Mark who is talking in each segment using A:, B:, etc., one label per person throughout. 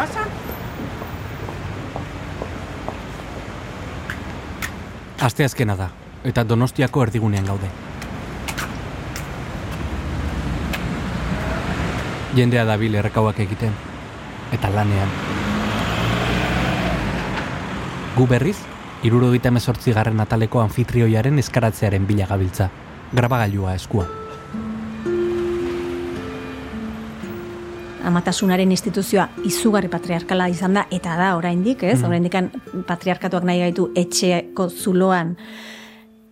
A: pasa?
B: Aste da, eta donostiako erdigunean gaude. Jendea dabil errekauak egiten, eta lanean. Gu berriz, irurogeita emezortzi garren ataleko anfitrioiaren eskaratzearen bila gabiltza, grabagailua eskua.
C: Amatasunaren instituzioa izugarri patriarkala izan da, eta da oraindik, ez? Mm. Oraindik patriarkatuak nahi gaitu etxeako zuloan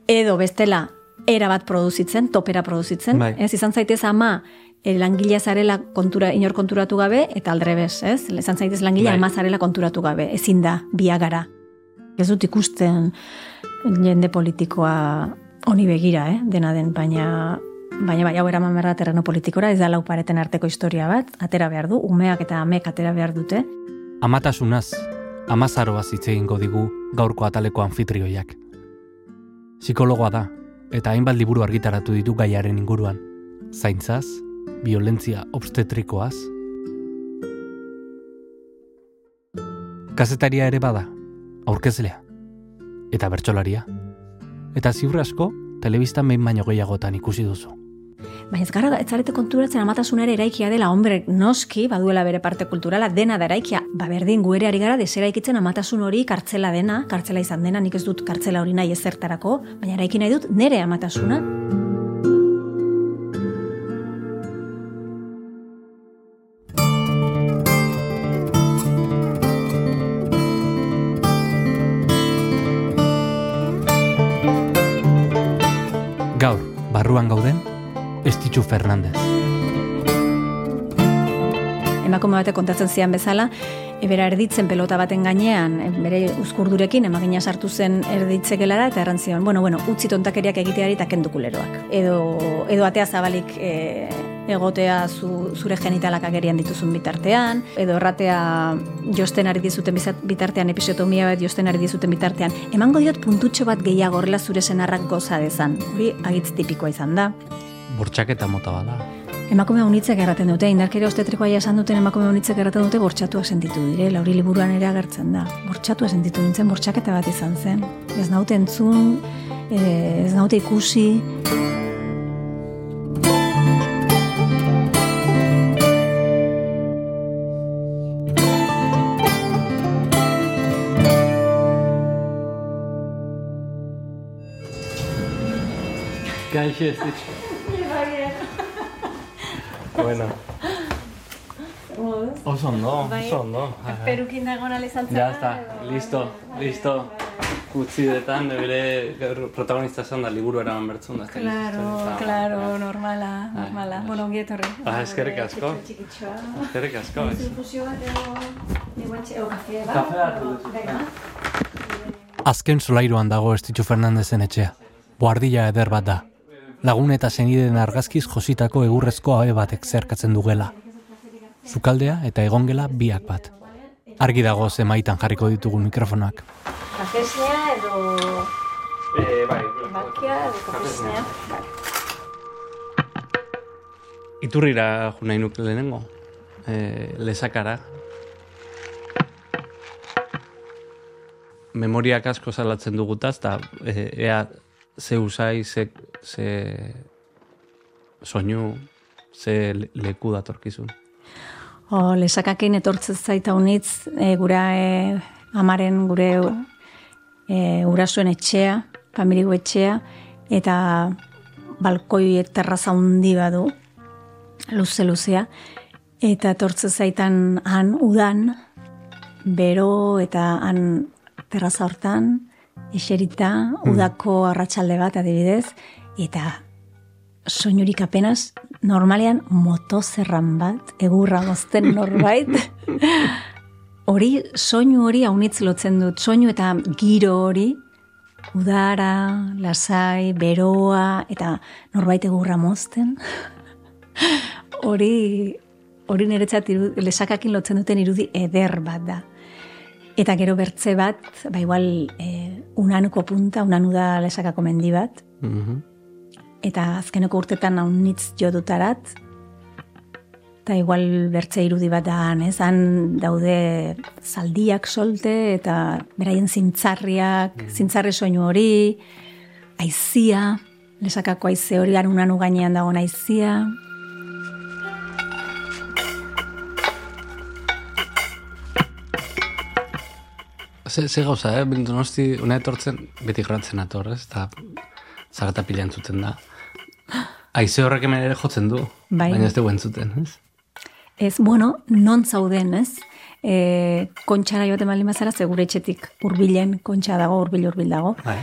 C: edo bestela era bat produzitzen, topera produzitzen,
B: Bai.
C: ez? Izan zaitez ama eh, langilea zarela kontura, inor konturatu gabe, eta aldrebes, ez? Izan zaitez langilea
B: Bai.
C: ama zarela konturatu gabe, ezin da, biagara. Ez dut ikusten jende politikoa honi begira, eh? dena den, baina Baina bai, hau eraman behar da terreno politikora, ez da lau pareten arteko historia bat, atera behar du, umeak eta amek atera behar dute.
B: Amatasunaz, amazaroaz hitz egingo digu gaurko ataleko anfitrioiak. Psikologoa da, eta hainbat liburu argitaratu ditu gaiaren inguruan. Zaintzaz, violentzia obstetrikoaz. Kazetaria ere bada, aurkezlea. Eta bertsolaria. Eta ziur asko, telebistan behin baino gehiagotan ikusi duzu.
C: Baina ez gara, ez zarete konturatzen amatasun ere eraikia dela, hombre, noski, baduela bere parte kulturala, dena da eraikia. Ba berdin, gu ere ari gara deseraikitzen amatasun hori kartzela dena, kartzela izan dena, nik ez dut kartzela hori nahi ezertarako, baina eraiki nahi dut nere amatasuna. Batek kontatzen zian bezala, ebera erditzen pelota baten gainean, bere uzkurdurekin emagina sartu zen erditzekelara eta erran zion, bueno, bueno, utzi tontakeriak egiteari eta kendu kuleroak. Edo, edo atea zabalik e, egotea zu, zure genitalak agerian dituzun bitartean, edo erratea josten ari dizuten bitartean, episiotomia bat josten ari dizuten bitartean, emango diot puntutxo bat gehiago horrela zure senarrak goza dezan. Hori agitz tipikoa izan da.
B: Bortxaketa mota bada.
C: Emakume unitzek erraten dute, indarkeria obstetrikoa esan duten emakume unitzek erraten dute bortxatuak sentitu dire, lauri liburuan ere agertzen da. Bortxatua sentitu nintzen, bortxaketa bat izan zen. Ez naute entzun, eh, ez naute ikusi,
B: Gaixo Estitxu. Bueno. Oso ondo, oso ondo.
C: Perukin dagoen izan
B: Ya está, listo, listo. Utzidetan, bere gaur protagonista esan da liburu eraman bertzun da.
C: Claro, claro, normala, normala. Bueno, ongi etorri.
B: Ah, eskerrik asko. Eskerrik asko, ez.
C: Infusio bat edo, eguatxe, o kafe bat. Venga.
B: Azken solairuan dago Estitxu Fernandezen etxea. Boardilla eder bat da. Lagun eta senideen argazkiz jositako egurrezko abe batek zerkatzen dugela. Zukaldea eta egongela biak bat. Argi dago zemaitan jarriko ditugu mikrofonak.
C: Kafesnea edo
B: Eh, bai,
C: bakia edo kafesnea.
B: Iturrira jo nahi nuke lehenengo. E, lesakara. Memoriak asko salatzen dugutaz, eta e, ea ze usai, ze, ze soinu, le- leku datorkizun.
C: O, lesakakin etortzen zaita unitz, e, gura e, amaren gure e, urasuen etxea, familigo etxea, eta balkoi terraza handi badu, luze-luzea, eta etortzen zaitan han udan, bero eta han terraza hortan, eserita, udako arratsalde bat adibidez, eta soinurik apenas, normalean motozerran bat, egurra mozten norbait, hori, soinu hori haunitz lotzen dut, soinu eta giro hori, udara, lasai, beroa, eta norbait egurra mozten, hori, hori niretzat lesakakin lotzen duten irudi eder bat da. Eta gero bertze bat, ba igual, e, unanuko punta, unanu da lesakako mendi bat,
B: Mhm.
C: eta azkeneko urtetan haunitz jo dutarat, eta igual bertze irudi bat da, ez? Han daude zaldiak solte eta beraien zintzarriak, mm. zintzarri soinu hori, aizia, lesakako aize hori garunanu gainean dago aizia.
B: Ze, ze gauza, eh? Donosti, una etortzen, beti gratzen ator, ez? Eta zagata pila entzuten da. Aize horrek hemen ere jotzen du, bai. baina ez dugu entzuten, ez?
C: Ez, bueno, non zauden, ez? E, kontxara joaten baldin bazara, segure etxetik urbilen, kontxa dago, urbil urbil dago. Bai.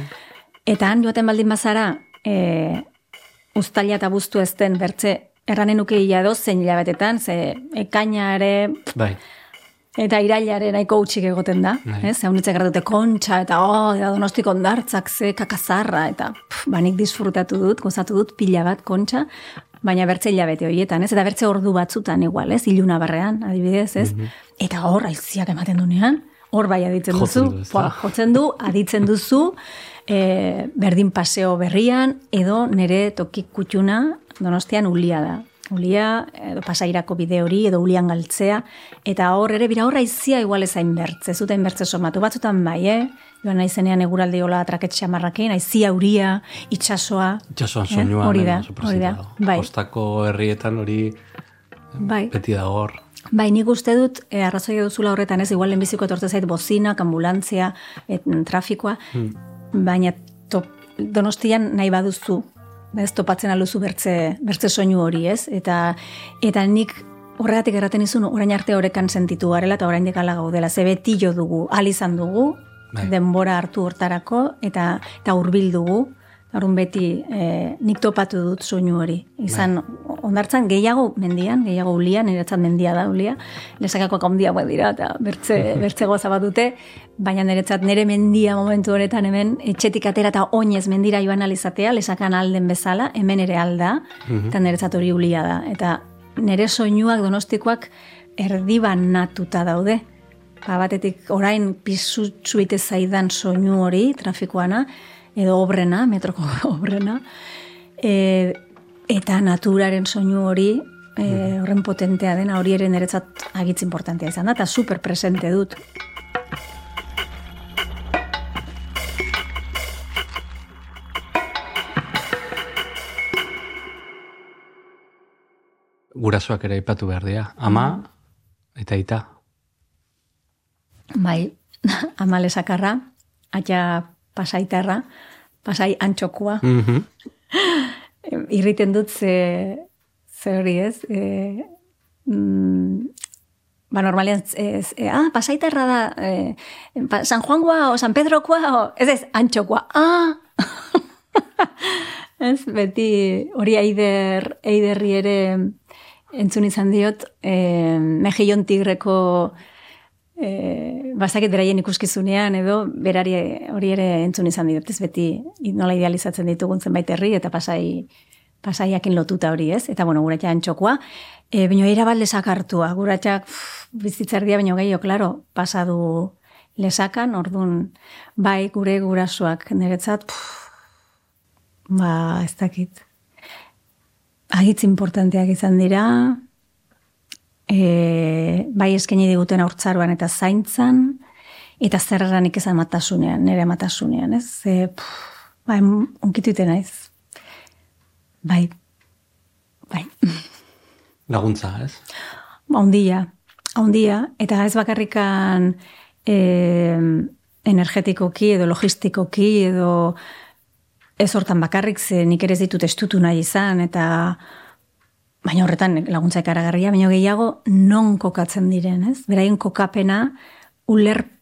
C: Eta han joaten baldin bazara, e, ustalia eta buztu ez den bertze, erranen nuke ia zein hilabetetan, ze ekainare... Bai. Eta irailaren nahiko utxik egoten da, bai. ez? Egun ditzak dute kontxa, eta oh, da donostik ondartzak, ze kakazarra, eta pff, banik disfrutatu dut, gozatu dut, pila bat kontxa, baina bertze hilabete horietan, ez? Eta bertze ordu batzutan igual, ez? Iluna barrean, adibidez, ez? Mhm. Eta hor, aiziak ematen dunean, hor bai aditzen duzu, jotzen du, aditzen duzu, e, berdin paseo berrian, edo nire tokik kutxuna donostian ulia da. Ulia, edo pasairako bide hori, edo ulian galtzea, eta hor ere, bira horra izia igual ezain bertze, zuten bertze somatu, batzutan bai, eh? Joan nahi eguraldi hola traketxe amarrakin, aizia uria, itxasoa.
B: Itxasoan eh? soinua.
C: Hori da, hori da.
B: Bai. Ostako herrietan hori bai. beti da hor.
C: Bai, nik uste dut, eh, arrazoi duzula horretan ez, igual lehenbiziko etortze zait bozinak, ambulantzia, et, trafikoa, hmm. baina top, donostian nahi baduzu ez topatzen aluzu bertze, bertze soinu hori, ez? Eta, eta nik horregatik erraten izun, orain arte horrekan sentitu garela, eta orain dikala gaudela, ze beti jo dugu, alizan dugu, bai. denbora hartu hortarako, eta, eta urbil dugu, Arun beti e, nik topatu dut soinu hori. Izan, bai. ondartzan gehiago mendian, gehiago ulia, niretzat mendia da ulia, lesakako akondia bai dira, eta bertze, bertze goza bat dute, baina niretzat nire mendia momentu horretan hemen, etxetik atera eta oinez mendira joan alizatea, lesakan alden bezala, hemen ere alda, mhm. eta niretzat hori ulia da. Eta nire soinuak donostikoak erdiban natuta daude. Ba, batetik orain pisutsuite zaidan soinu hori, trafikoana, edo obrena, metroko obrena, e, eta naturaren soinu hori, e, horren potentea dena, hori ere niretzat agitz importantea izan da, eta super presente dut.
B: Gurasoak ere ipatu behar dira. Ama eta ita.
C: Bai, ama lesakarra, aia pasaitarra, pasai antxokua. Mm -hmm. Irriten dut ze, ze hori ez. E, mm, ba, normalian, ez, e, ah, pasaitarra da, e, San Juangoa o San Pedrokoa, o, ez ez, antxokua. Ah! ez, beti hori eider, eiderri ere entzun izan diot, e, mejillon tigreko e, bazakit beraien ikuskizunean edo berari hori ere entzun izan dut, ez beti nola idealizatzen ditugun zenbait herri eta pasai pasaiakin lotuta hori, ez? Eta bueno, guratxa antxokoa, e, baino era bat lesakartua, guratxak bizitzerdia baino gehiago, claro, pasadu lesakan, ordun bai gure gurasoak niretzat, ba, ez dakit. Agitz importanteak izan dira, e, bai eskaini diguten aurtzaruan eta zaintzan, eta zerranik ezan matasunean, nire matasunean, ez? E, bai, onkitu naiz. Bai, bai.
B: Laguntza, ez?
C: Ba, ondia, ondia, eta ez bakarrikan e, energetikoki edo logistikoki edo ez hortan bakarrik ze nik ere ez ditut estutu nahi izan, eta baina horretan laguntza ekaragarria, baina gehiago non kokatzen diren, ez? Beraien kokapena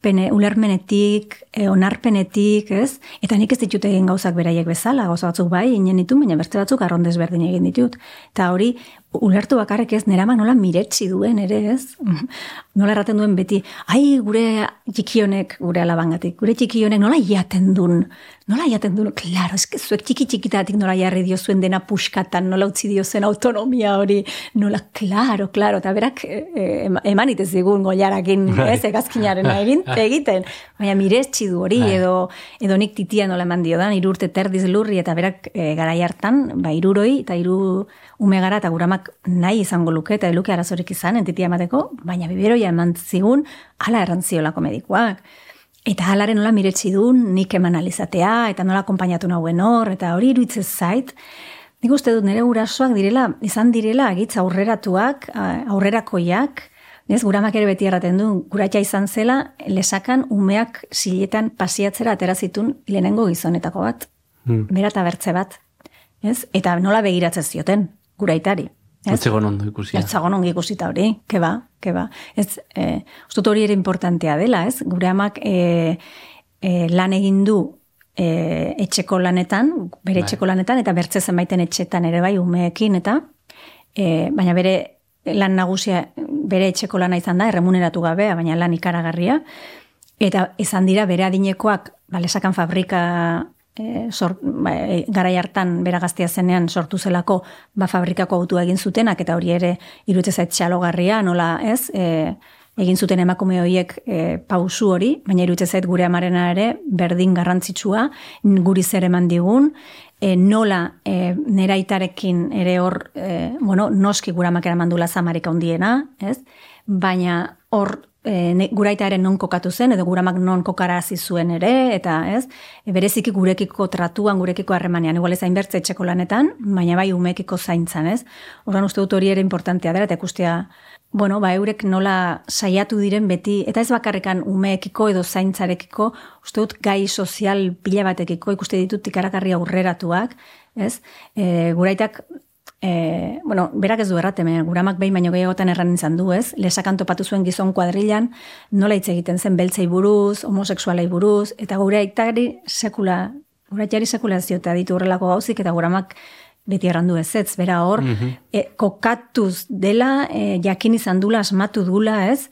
C: ulerpene, ulermenetik, e, onarpenetik, ez? Eta nik ez ditut egin gauzak beraiek bezala, gauza batzuk bai, inen ditu, baina beste batzuk arrondez berdin egin ditut. Eta hori, ulertu bakarrik ez, nera nola miretsi duen, ere ez? Nola erraten duen beti, ai, gure txikionek, gure alabangatik, gure txikionek nola jaten duen, nola jaten duen, klaro, ez zuek txiki txikitatik nola jarri dio zuen dena puskatan, nola utzi dio autonomia hori, nola, klaro, klaro, eta berak e, e eman itez digun goiarakin, bai. ez, egazkinaren egin, egiten. Baina miretsi du hori,
B: Bai.
C: edo, edo nik titia nola eman dio dan, irurte terdiz lurri eta berak e, garai hartan, ba, iruroi eta iru ume gara eta guramak nahi izango luke eta luke arazorik izan, entitia emateko, baina biberoia eman zigun, ala errantziolako medikuak. Eta halaren nola miretsi duen, nik eman alizatea, eta nola akompainatu nauen hor, eta hori iruditzez zait, nik uste dut nire gurasoak direla, izan direla agitza aurreratuak, aurrerakoiak, Ez, guramak ere beti erraten du, guratxa izan zela, lesakan umeak siletan pasiatzera atera zitun lehenengo gizonetako bat.
B: Hmm.
C: Bera eta bertze bat. Ez? Eta nola begiratzen zioten, guraitari.
B: Etzegon ondo ikusia.
C: Ez zagon ongi ikusita hori, keba, keba. Ez, e, ustut hori ere importantea dela, ez? Gure amak e, e, lan egin du e, etxeko lanetan, bere
B: Bai.
C: etxeko lanetan, eta bertze zenbaiten etxetan ere bai umeekin, eta e, baina bere lan nagusia bere etxeko lana izan da, erremuneratu gabe, baina lan ikaragarria, eta izan dira bere adinekoak, balesakan fabrika e, sort, ba, e, garai hartan bera gaztea zenean sortu zelako ba, fabrikako autua egin zutenak, eta hori ere irutze zait txalogarria, nola ez, e, egin zuten emakume horiek e, pausu hori, baina irutze zait gure amarena ere berdin garrantzitsua, guri zer eman digun, e, nola e, nera itarekin ere hor, e, bueno, noski gura makera mandula zamarik handiena, ez? Baina hor e, guraitaren non kokatu zen, edo guramak non kokarazi zuen ere, eta ez, e, bereziki gurekiko tratuan, gurekiko harremanean, igual ez hainbertze etxeko lanetan, baina bai umekiko zaintzan, ez? Horren uste dut hori ere importantea dela, eta ikustea, bueno, ba, eurek nola saiatu diren beti, eta ez bakarrekan umeekiko edo zaintzarekiko, uste dut gai sozial pila batekiko, ikuste ditut ikaragarri aurreratuak, ez? E, guraitak E, bueno, berak ez du erraten, baina guramak behin baino gehiagotan erran izan du, ez? Lesakan topatu zuen gizon kuadrilan, nola hitz egiten zen beltzei buruz, homosexualei buruz, eta gure aitari sekula, gure aitari sekula ez diote ditu horrelako gauzik, eta guramak beti errandu ez ez, bera hor, e, kokatuz dela, e, jakin izan dula, asmatu dula, ez?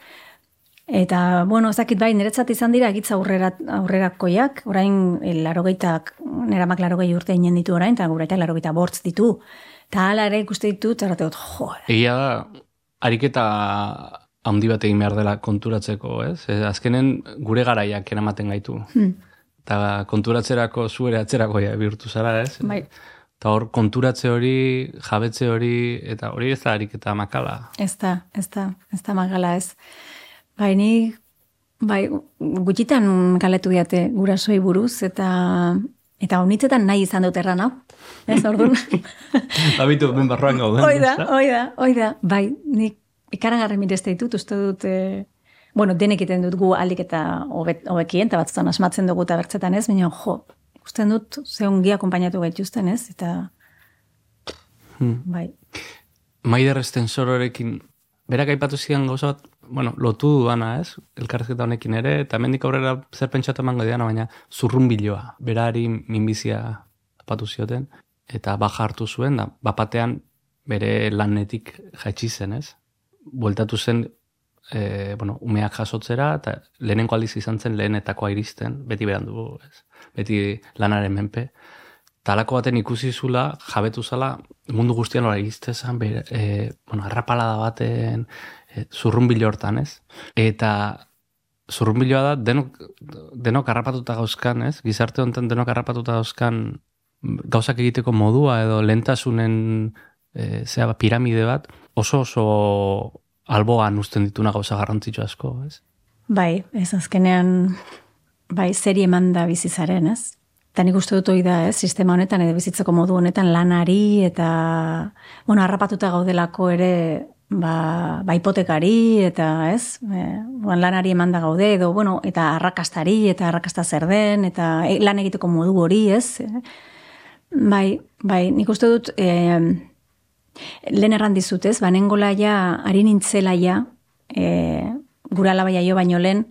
C: Eta, bueno, ezakit bai, niretzat izan dira egitza aurrera, aurrerakoiak, orain e, larogeitak, neramak larogei urte inen ditu orain, eta gure larogeita bortz ditu. Eta hala ere ikuste ditut, errate dut, jo,
B: Egia da, ariketa handi bat egin behar dela konturatzeko, ez? Ez, azkenen gure garaiak eramaten gaitu.
C: Hmm.
B: Eta konturatzerako zuere atzerakoia bihurtu zara, ez?
C: bai,
B: Eta hor konturatze hori, jabetze hori, eta hori ez da ariketa makala.
C: ez da, ez da, ez da magala ez. Bai, ni, bai, gutxitan galetu diate gurasoi buruz, eta eta honitzetan nahi izan dut erran hau. Ez, orduan.
B: Habitu ben barruan gauden.
C: Hoi da,
B: ezta?
C: hoi da, hoi da. Bai, nik ikaragarri mirezte ditut, uste dut, e, bueno, denek egiten dut gu aldik eta hobekien, eta batzutan asmatzen dugu eta bertzetan ez, baina jo, ikusten dut, ze ongi akompainatu gaituzten ez, eta
B: Hmm.
C: bai,
B: Maider estensororekin, berak aipatu zidan gauza bat, bueno, lotu duana, ez? Elkarrezketa honekin ere, eta hemendik aurrera zer pentsatu emango diana, baina zurrunbiloa, berari minbizia apatu zioten, eta baja hartu zuen, da, bapatean bere lanetik jaitsi zen, ez? Bueltatu zen, e, bueno, umeak jasotzera, eta lehenengo aldiz izan zen lehenetakoa iristen, beti berandu, ez? Beti lanaren menpe. Talako baten ikusi zula, jabetu zala, mundu guztian hori egizte zen, e, bueno, arrapalada baten, zurrunbilo hortan, ez? Eta zurrunbiloa da, denok, denok harrapatuta gauzkan, ez? Gizarte honetan denok harrapatuta gauzkan gauzak egiteko modua edo lentasunen e, zea, piramide bat, oso oso alboan uzten dituna gauza garrantzitsu asko, ez?
C: bai, ez azkenean, bai, zeri eman da bizizaren, ez? Eta nik uste dut hori da, ez, sistema honetan, edo bizitzeko modu honetan lanari, eta, bueno, harrapatuta gaudelako ere, ba, ba hipotekari, eta, ez, e, lanari eman da gaude, edo, bueno, eta arrakastari, eta arrakasta zer den, eta e, lan egiteko modu hori, ez? Bai, bai, nik uste dut, e, lehen erran dizut, ez, banengola ja, ari nintzela ja, e, gura alabaia jo baino lehen,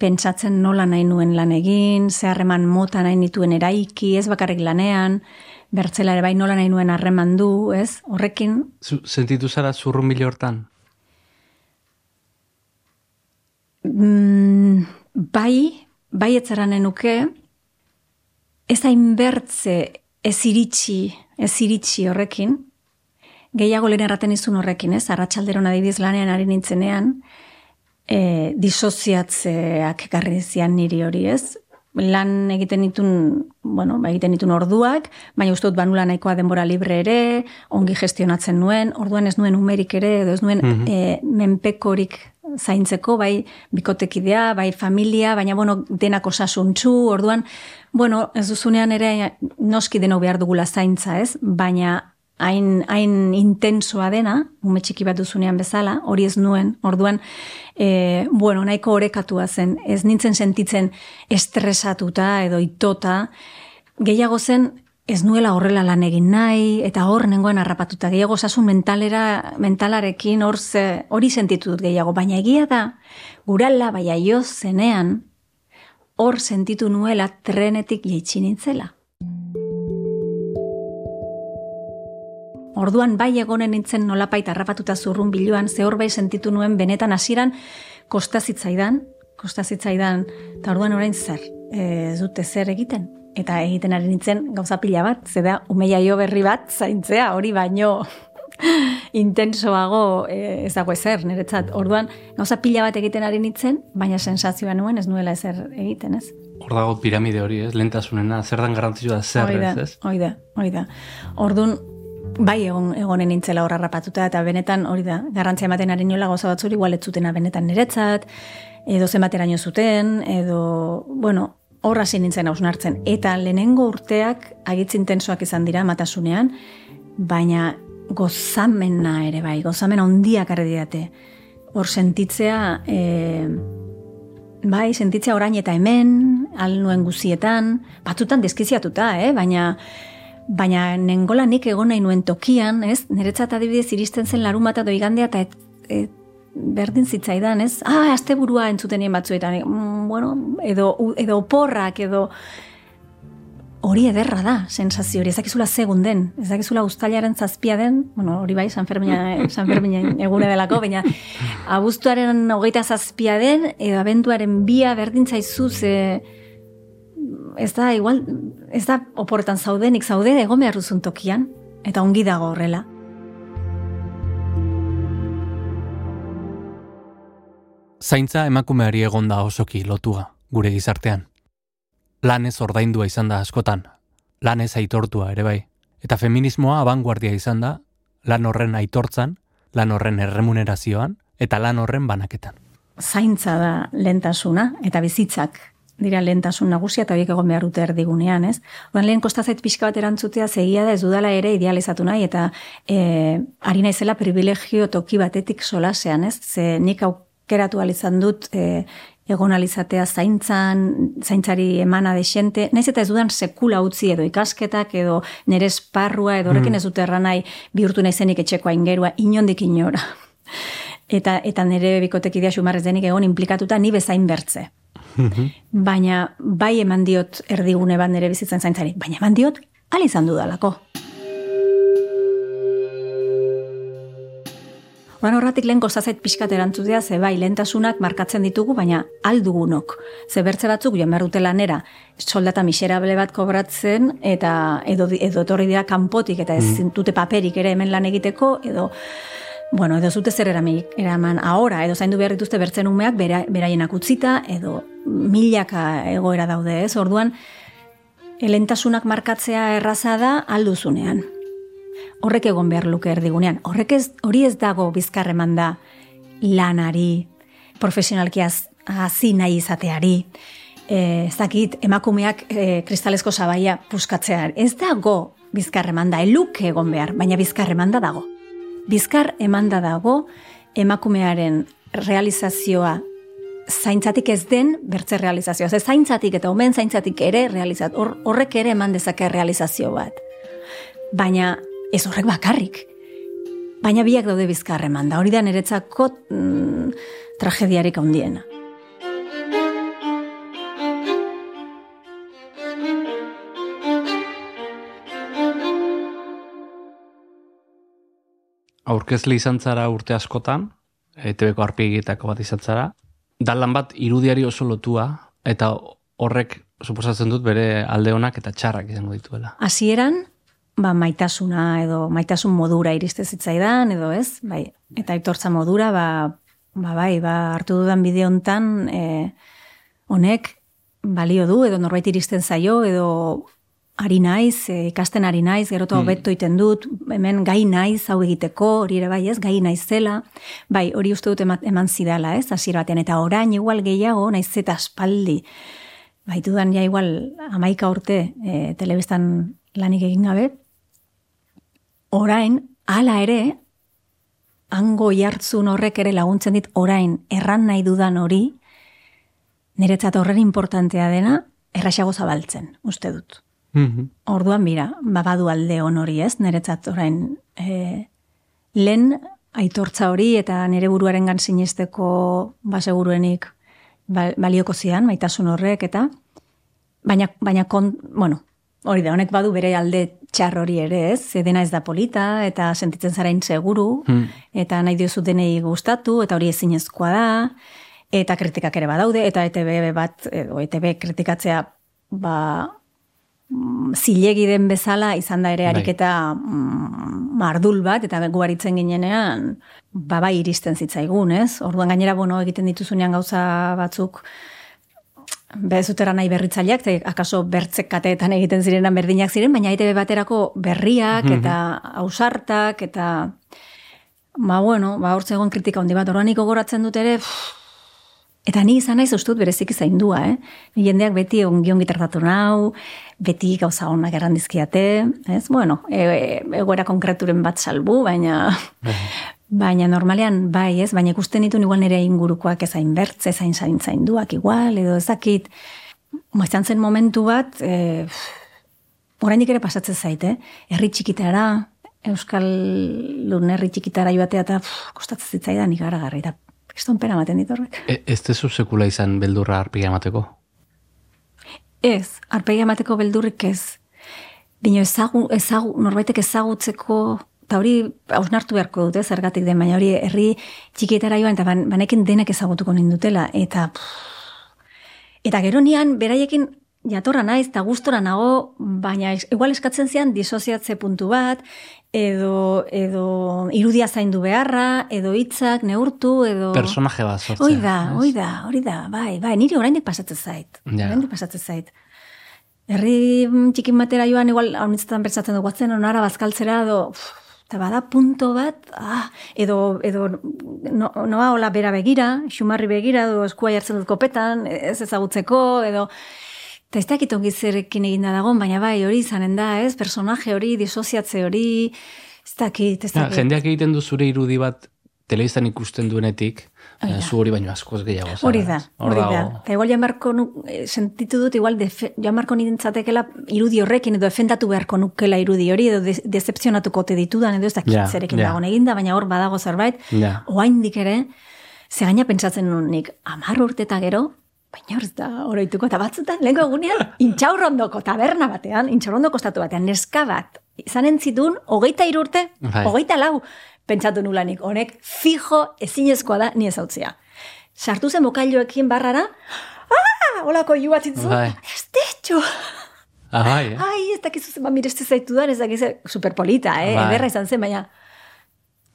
C: pentsatzen nola nahi nuen lan egin, ze harreman mota nahi nituen eraiki, ez bakarrik lanean, bertzela ere bai nola nahi nuen harreman du, ez? Horrekin,
B: Zu, sentitu zara zurrunbilo hortan?
C: mm, bai, bai etzeranen nuke, ez hainbertze ez iritsi, ez iritsi horrekin, gehiago lehen erraten izun horrekin, ez? Arratxalderon adibiz lanean ari nintzenean, e, disoziatzeak ekarri zian niri hori ez, lan egiten ditun, bueno, ba, egiten ditun orduak, baina uste dut banula nahikoa denbora libre ere, ongi gestionatzen nuen, orduan ez nuen umerik ere, edo ez nuen mm menpekorik zaintzeko, bai bikotekidea, bai familia, baina bueno, denak osasuntzu, orduan, bueno, ez duzunean ere noski deno behar dugula zaintza, ez? Baina hain, hain intensoa dena, ume txiki bat duzunean bezala, hori ez nuen, orduan, e, bueno, nahiko orekatua zen, ez nintzen sentitzen estresatuta edo itota, gehiago zen, ez nuela horrela lan egin nahi, eta hor nengoen harrapatuta, gehiago sasun mentalera, mentalarekin hor hori sentitu dut gehiago, baina egia da, gurala, baina jo zenean, hor sentitu nuela trenetik jeitsi nintzela. Orduan bai egonen nintzen nolapait harrapatuta zurrun biluan, ze hor bai sentitu nuen benetan hasieran kostazitzaidan, kostazitzaidan, eta orduan orain zer, ez dute zer egiten. Eta egiten ari nintzen gauza pila bat, ze da, umeia jo berri bat zaintzea, hori baino intensoago e, ez dago ezer, niretzat. Orduan, gauza pila bat egiten ari nintzen, baina sensazioa nuen ez nuela ezer egiten, ez?
B: Hor dago piramide hori, ez? Lentasunena, zer dan garantzioa zer, ez?
C: Oida, oida. Orduan, bai egon egonen nintzela horra rapatuta eta benetan hori da garrantzia ematen ari nola goza batzuri igual zutena benetan niretzat edo zenbateraino zuten edo bueno horra sin nintzen ausnartzen eta lehenengo urteak agitz intensoak izan dira matasunean baina gozamena ere bai gozamena hondiak arre hor sentitzea e, bai sentitzea orain eta hemen al nuen guzietan batzutan deskiziatuta eh baina baina nengola nik egon nahi nuen tokian, ez? Niretzat adibidez iristen zen larun bat edo igandea eta et, et, berdin zitzaidan, ez? Ah, azte burua entzutenien batzuetan, mm, bueno, edo, edo oporrak, edo hori ederra da, sensazio hori, ezakizula segun den, ezakizula ustailaren zazpia den, bueno, hori bai, San Fermina, San Fermina egune delako, baina abuztuaren hogeita zazpia den, edo abenduaren bia berdintzaizu ze, ez da, igual, ez da oporretan zaudenik zaude egon behar duzun tokian, eta ongi dago horrela.
B: Zaintza emakumeari egon da osoki lotua, gure gizartean. Lanez ordaindua izan da askotan, lanez aitortua ere bai. Eta feminismoa abanguardia izan da, lan horren aitortzan, lan horren erremunerazioan, eta lan horren banaketan.
C: Zaintza da lentasuna, eta bizitzak dira lehentasun nagusia eta horiek egon behar dute erdigunean, ez? Oan lehen kostazait pixka bat erantzutea zegia da ez dudala ere idealizatu nahi eta e, ari naizela privilegio toki batetik solasean, ez? Ze nik aukeratu alizan dut e, egon alizatea zaintzan, zaintzari emana desente, naiz eta ez dudan sekula utzi edo ikasketak edo nire esparrua edo horrekin mm. ez dut erranai bihurtu naizenik etxeko aingerua inondik inora. Eta, eta nire bikotekidea xumarrez denik egon implikatuta ni bezain bertze. Baina bai eman diot erdigune bat nire bizitzen zaintzari, baina eman diot al izan dudalako. Oran horratik lehen gozazait pixkat erantzutea, ze bai, lehentasunak markatzen ditugu, baina aldugunok. Ze bertze batzuk, joan behar dute lanera, soldata miserable bat kobratzen, eta edo, edo torri dira kanpotik, eta ez mm. dute paperik ere hemen lan egiteko, edo bueno, edo zute zer eraman ahora, edo zaindu behar dituzte bertzen umeak bera, beraienak utzita, edo milaka egoera daude, ez? Orduan, elentasunak markatzea erraza da alduzunean. Horrek egon behar luke erdigunean. Horrek ez, hori ez dago bizkarreman da lanari, profesionalki hazi nahi izateari, e, ez dakit, emakumeak e, kristalesko sabaia puskatzea. Ez dago bizkarreman da, eluke egon behar, baina bizkarreman da dago bizkar emanda dago emakumearen realizazioa zaintzatik ez den bertze realizazioa. Ze zaintzatik eta omen zaintzatik ere realizat, horrek ere eman dezake realizazio bat. Baina ez horrek bakarrik. Baina biak daude bizkar emanda. Hori da niretzako mm, tragediarik handiena.
B: Aurkezle izan zara urte askotan, ETBko arpegitako bat izan zara, dalan bat irudiari oso lotua, eta horrek suposatzen dut bere alde honak eta txarrak izango dituela.
C: Hasieran ba, maitasuna edo maitasun modura iriste zitzaidan, edo ez, bai, eta aitortza modura, ba, ba bai, ba hartu dudan bideo hontan e, honek balio du edo norbait iristen zaio edo ari naiz, e, ikasten ari naiz, gero mm. hobeto iten dut, hemen gai naiz hau egiteko, hori ere bai ez, gai naiz zela, bai, hori uste dut eman zidala ez, hasiera batean, eta orain igual gehiago, naiz eta espaldi, bai, dudan ja igual amaika urte e, telebistan lanik egin gabe, orain, hala ere, hango jartzun horrek ere laguntzen dit, orain, erran nahi dudan hori, niretzat horren importantea dena, erraxago zabaltzen, uste dut.
B: Mm
C: Orduan bira, babadu alde on hori ez, niretzat orain e, lehen aitortza hori eta nire buruaren gan sinesteko baseguruenik balioko zian, maitasun horrek eta baina, baina kon, bueno, hori da, honek badu bere alde txar hori ere ez, dena ez da polita eta sentitzen zarain seguru
B: mm.
C: eta nahi diozu denei gustatu eta hori ezinezkoa da eta kritikak ere badaude eta ETB bat, edo ETB kritikatzea ba, zilegi den bezala izan da ere bai. ariketa mm, mardul bat, eta guaritzen ginenean, baba iristen zitzaigun, ez? Orduan gainera, bueno, egiten dituzunean gauza batzuk, bezutera nahi berritzaileak, eta akaso bertzek kateetan egiten zirenan berdinak ziren, baina ITB baterako berriak mhm. eta ausartak, eta ba, bueno, ba, hortze egon kritika hondi bat, orduan gogoratzen dut ere, Eta ni izan naiz ustut berezik zaindua, eh? Jendeak beti ongi ongi tratatu nau, beti gauza onak errandizkiate, ez? Bueno, e, e, egoera konkreturen bat salbu, baina bai. baina normalean bai, ez? Baina ikusten ditu igual nire ingurukoak ezain bertze, ezain zain zainduak igual, edo ezakit, moizan zen momentu bat, e, orainik ere pasatzen zaite, eh? Herri txikitara, Euskal Lun herri txikitara joatea eta kostatzen zitzaidan ikaragarri, eta Kriston pena maten ditorrek.
B: E, ez tezu sekula izan beldurra arpegia emateko?
C: Ez, arpegia emateko beldurrik ez. Bino ezagu, ezagu, norbaitek ezagutzeko, eta hori hausnartu beharko dute, zergatik den, baina hori herri txikietara joan, eta banekin denek ezagutuko nindutela, eta eta gero nian, beraiekin jatorra naiz, eta gustora nago, baina igual eskatzen zian disoziatze puntu bat, edo, edo irudia zaindu beharra, edo hitzak neurtu, edo...
B: Personaje bat sortzea.
C: Hoi da, hoi da, hori da, bai, bai, niri oraindik pasatzen zait. Ja. Oraindik pasatzen zait. Herri txikin batera joan, igual, hau nintzetan bertzatzen dugu, atzen onara bazkaltzera, edo, eta bada punto bat, ah, edo, edo no, noa hola bera begira, xumarri begira, edo eskua jartzen dut kopetan, ez ezagutzeko, edo, Eta ez dakit ongi zerekin egin da dagoen, baina bai, hori izanen da, ez? Personaje hori, disoziatze hori, ez dakit, ez dakit.
B: Ja, jendeak egiten du zure irudi bat telebistan ikusten duenetik, Oida. zu hori baino askoz gehiago.
C: Hori da, hori da. Eta igual jamarko nu, eh, sentitu dut, igual jamarko nintzatekela irudi horrekin, edo efendatu beharko nukela irudi hori, edo de, decepzionatuko te ditudan, edo ez dakit ja, zerekin ja. dagoen eginda, baina hor badago zerbait, ja. oaindik ere, ze gaina pentsatzen nik, amar urte eta gero, Baina hor da, oroituko, eta batzutan, lehenko egunean, intxaurrondoko taberna batean, intxaurrondoko estatu batean, neska bat, izan entzitun, hogeita irurte, bai. hogeita lau, pentsatu nulanik, honek, fijo ezinezkoa da, ni ezautzia. Sartu zen bokailoekin barrara, ah, holako iu bat zintzu, bai. ez detxo.
B: Ah, bai, eh?
C: Ai, ez dakizu zen, ba, mirezte zaitu da, ez dakizu, superpolita, eh? Bai. Ederra izan zen, baina,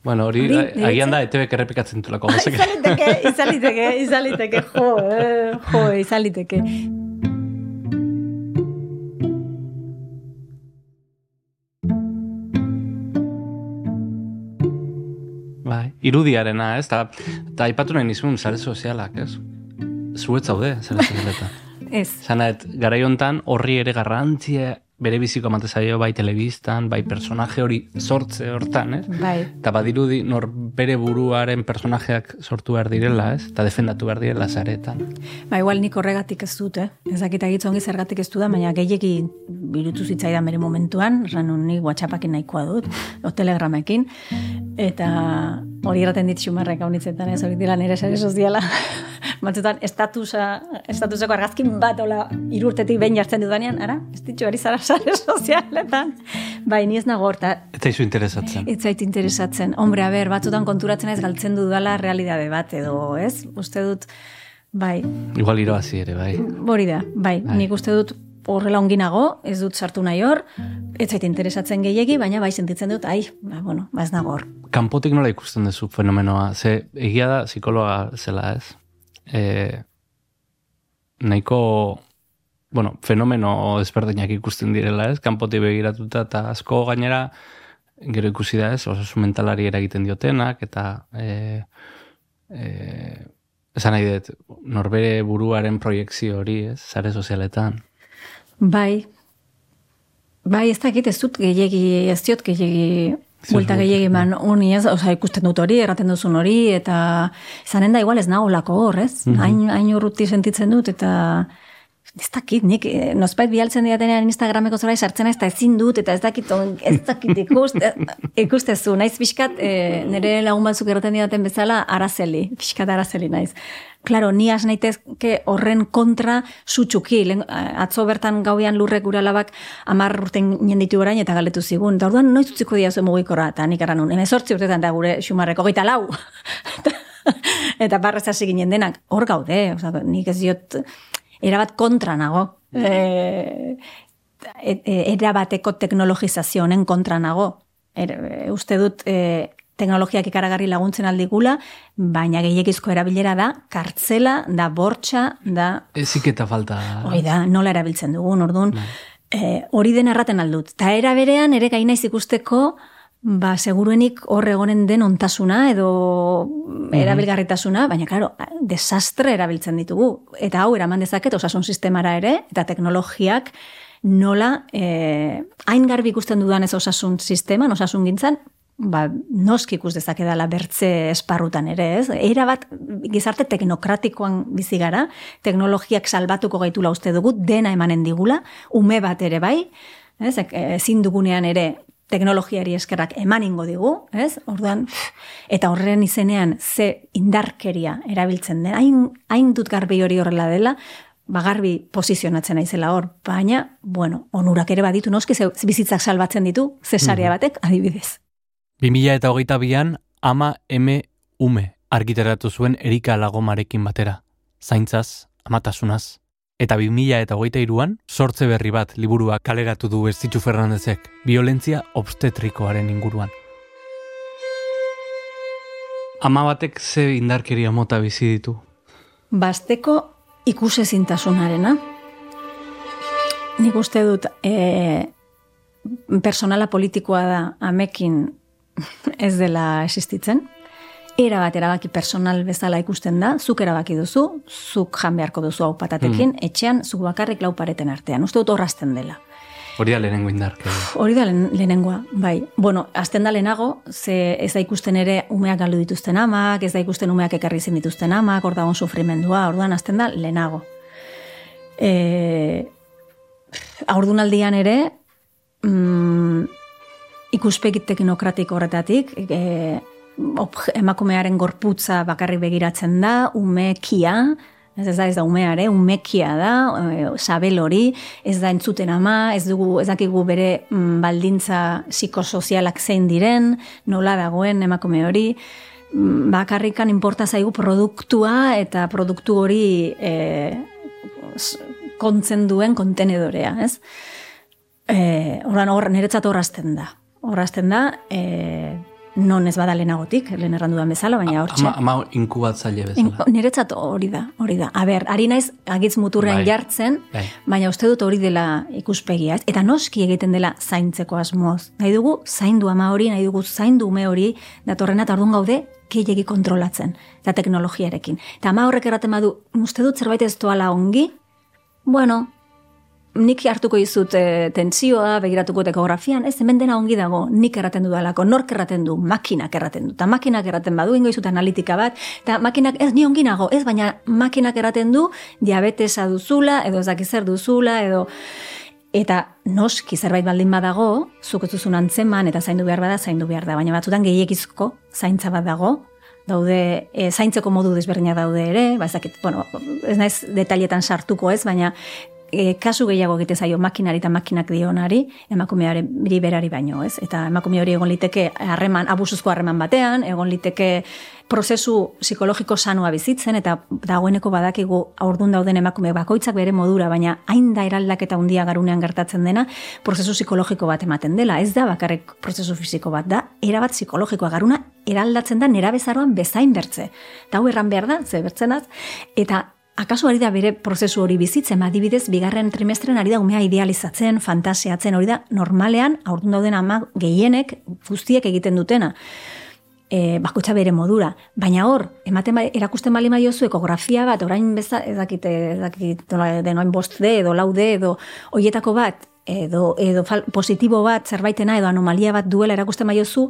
B: Bueno, hori agian da ETBek errepikatzen tulako.
C: Ah, izaliteke, izaliteke, izaliteke, jo, eh, jo, izaliteke.
B: Bai, irudiarena, ez? Ta, ta ipatu nahi nizun, zare sozialak, ez? Zuet zaude, zare sozialetan.
C: ez.
B: Zanaet, gara horri ere garrantzia bere biziko amate zaio bai telebistan, bai personaje hori sortze hortan, ez?
C: Bai.
B: Eta badirudi nor bere buruaren personajeak sortu behar direla, ez? Eta defendatu behar direla zaretan.
C: Ba, igual nik horregatik ez dut, eh? Ez dakit ongi zergatik ez da, baina gehieki birutu zitzaidan bere momentuan, ran nik whatsappakin nahikoa dut, o telegramekin, eta hori erraten dit xumarrek hau nitzetan, ez hori dira nire sare soziala. Batzutan, estatusa, estatuseko argazkin bat, ola, irurtetik behin jartzen dudanean, ara, ez ditxu, ari zara sare sozialetan. Bai, ni ez nago horta.
B: Eta izu interesatzen.
C: Ez zait interesatzen. Hombre, a ber, batzutan konturatzen ez galtzen dudala realidade bat, edo, ez? Uste dut, bai.
B: Igual irabazi ere, bai.
C: Hori da, bai. bai. Nik uste dut horrela onginago, ez dut sartu nahi hor, ez zait interesatzen gehiegi, baina bai sentitzen dut, ai, ba, bueno, ba ez nago hor.
B: Kanpotik nola ikusten duzu fenomenoa? Ze, egia da, psikologa zela ez? E, nahiko, bueno, fenomeno ezberdinak ikusten direla ez? Kanpotik begiratuta eta asko gainera, gero ikusi da ez, osasun mentalari eragiten diotenak, eta e, e, esan nahi dut, norbere buruaren proiektzio hori, ez, zare sozialetan.
C: Bai, bai, ez dakit ez dut gehiagi, ez diot gehiagi, Buelta gehiagi man honi ez, oza, ikusten dut hori, erraten duzun hori, eta zanen da igual ez nago lako hor, ez? Mm -hmm. Hain urruti sentitzen dut, eta ez dakit, nik, eh, nozpait bialtzen diatenean Instagrameko zora sartzen ez, eta ezin dut, eta ez dakit, ez dakit ikust, ikustezu, naiz pixkat, e, nire lagun batzuk erraten diaten bezala, arazeli, pixkat arazeli naiz. Claro, ni has naitezke horren kontra sutxuki, atzo bertan gauian lurrek gura labak amar urten nienditu orain eta galetu zigun. Da orduan, noiz utziko dia zuen mugikora, eta nik eran nun, emezortzi urtetan da gure xumarreko, gaita lau. eta barrez hasi ginen denak, hor gaude, oza, nik ez diot, erabat kontra nago. E, e, erabateko teknologizazioen kontra nago. Er, uste dut, e, teknologiak ikaragarri laguntzen aldigula, baina gehiagizko erabilera da, kartzela, da bortxa, da... Ezik eta falta... Hoi da, nola erabiltzen dugun, orduan, eh, hori den erraten aldut. Ta era berean, ere gaina ikusteko, ba, seguruenik horre egonen den ontasuna edo mhm. erabilgarritasuna, baina, claro, desastre erabiltzen ditugu. Eta hau, eraman dezaket, osasun sistemara ere, eta teknologiak, nola, eh, hain garbi ikusten dudan ez osasun sisteman, osasun gintzan, ba, noski ikus dezakedala bertze esparrutan ere, ez? Era bat gizarte teknokratikoan bizi gara, teknologiak salbatuko gaitula uste dugu, dena emanen digula, ume bat ere bai, ez? Ezin dugunean ere teknologiari eskerrak emaningo digu, ez? Orduan, eta horren izenean ze indarkeria erabiltzen den, hain, hain dut garbi hori horrela dela, bagarbi posizionatzen naizela hor, baina, bueno, onurak ere baditu, noski bizitzak salbatzen ditu, zesaria mhm. batek, adibidez. 2000 eta hogeita bian, ama eme ume argiteratu zuen Erika Lagomarekin batera. Zaintzaz, amatasunaz. Eta 2000 eta hogeita iruan, sortze berri bat liburua kaleratu du Estitxu Fernandezek, violentzia obstetrikoaren inguruan. Ama batek ze indarkeria mota bizi ditu? Basteko ikusezintasunarena. Nik uste dut, e, personala politikoa da amekin ez dela existitzen. Era bat erabaki personal bezala ikusten da, zuk erabaki duzu, zuk jan beharko duzu hau patatekin, hmm. etxean, zuk bakarrik lau pareten artean. Uste dut horrazten dela. Hori da lehenengo indar. Hori da lehenengoa, bai. Bueno, azten da lehenago, ze ez da ikusten ere umeak galdu dituzten amak, ez da ikusten umeak ekarri zen dituzten amak, hor dagoen sufrimendua, orduan azten da lehenago. E, aurdunaldian ere, mm, ikuspegi teknokratiko horretatik, e, emakumearen gorputza bakarrik begiratzen da, umekia, ez, ez da ez da umeare, umekia da, e, sabel hori, ez da entzuten ama, ez dugu, ez dakigu bere mm, baldintza psikosozialak zein diren, nola dagoen emakume hori, mm, bakarrikan inporta zaigu produktua eta produktu hori e, kontzen duen kontenedorea, ez? Eh, oran hor niretzat horrazten da horrazten da, e, non ez bada lehenagotik, lehen errandu duan bezala, baina hor Ama, ama inkubatzaile bezala. niretzat hori da, hori da. A ber, ari naiz agitz muturrean bai, jartzen, bai. baina uste dut hori dela ikuspegia. Eta noski egiten dela zaintzeko asmoz. Nahi dugu zaindu ama hori, nahi dugu zaindu ume hori, datorrena eta orduan gaude, keilegi kontrolatzen, eta teknologiarekin. Eta ama horrek erraten badu, uste dut zerbait ez doala ongi, bueno, nik hartuko izut e, tentsioa, begiratuko ekografian, ez, hemen dena ongi dago, nik erraten du dalako, nork erraten du, makinak erraten du, eta makinak erraten badu, ingo izut analitika bat, eta makinak, ez, ni ongi nago, ez, baina makinak erraten du, diabetesa duzula, edo ez duzula, edo, eta noski zerbait baldin badago, zuk ez duzun antzeman, eta zaindu behar bada, zaindu behar da, baina batzutan gehiekizko zaintza bat dago, daude e, zaintzeko modu desberdinak daude ere, ba ezakit, bueno, ez naiz detailetan sartuko ez, baina e, kasu gehiago egite zaio makinari eta makinak dionari, emakumeari berari baino, ez? Eta emakume hori egon liteke harreman, abusuzko harreman batean, egon liteke prozesu psikologiko sanua bizitzen, eta dagoeneko badakigu aurdun dauden emakume bakoitzak bere modura, baina hain da eraldaketa undia garunean gertatzen dena, prozesu psikologiko bat ematen dela. Ez da bakarrik prozesu fisiko bat da, erabat psikologikoa garuna eraldatzen da nera bezaroan bezain bertze. Eta hau erran behar da, ze bertzenaz, eta Akaso ari da bere prozesu hori bizitzen, adibidez, bigarren trimestren ari da umea idealizatzen, fantasiatzen, hori da normalean, aurdun dauden ama gehienek guztiek egiten dutena. E, bakotxa bere modura. Baina hor, ematen ba, erakusten bali maiozu ekografia bat, orain beza, ezakite, ezakite, denoain bost de, edo lau de, edo oietako bat, edo, edo fal, positibo bat, zerbaitena, edo anomalia bat duela erakusten maiozu,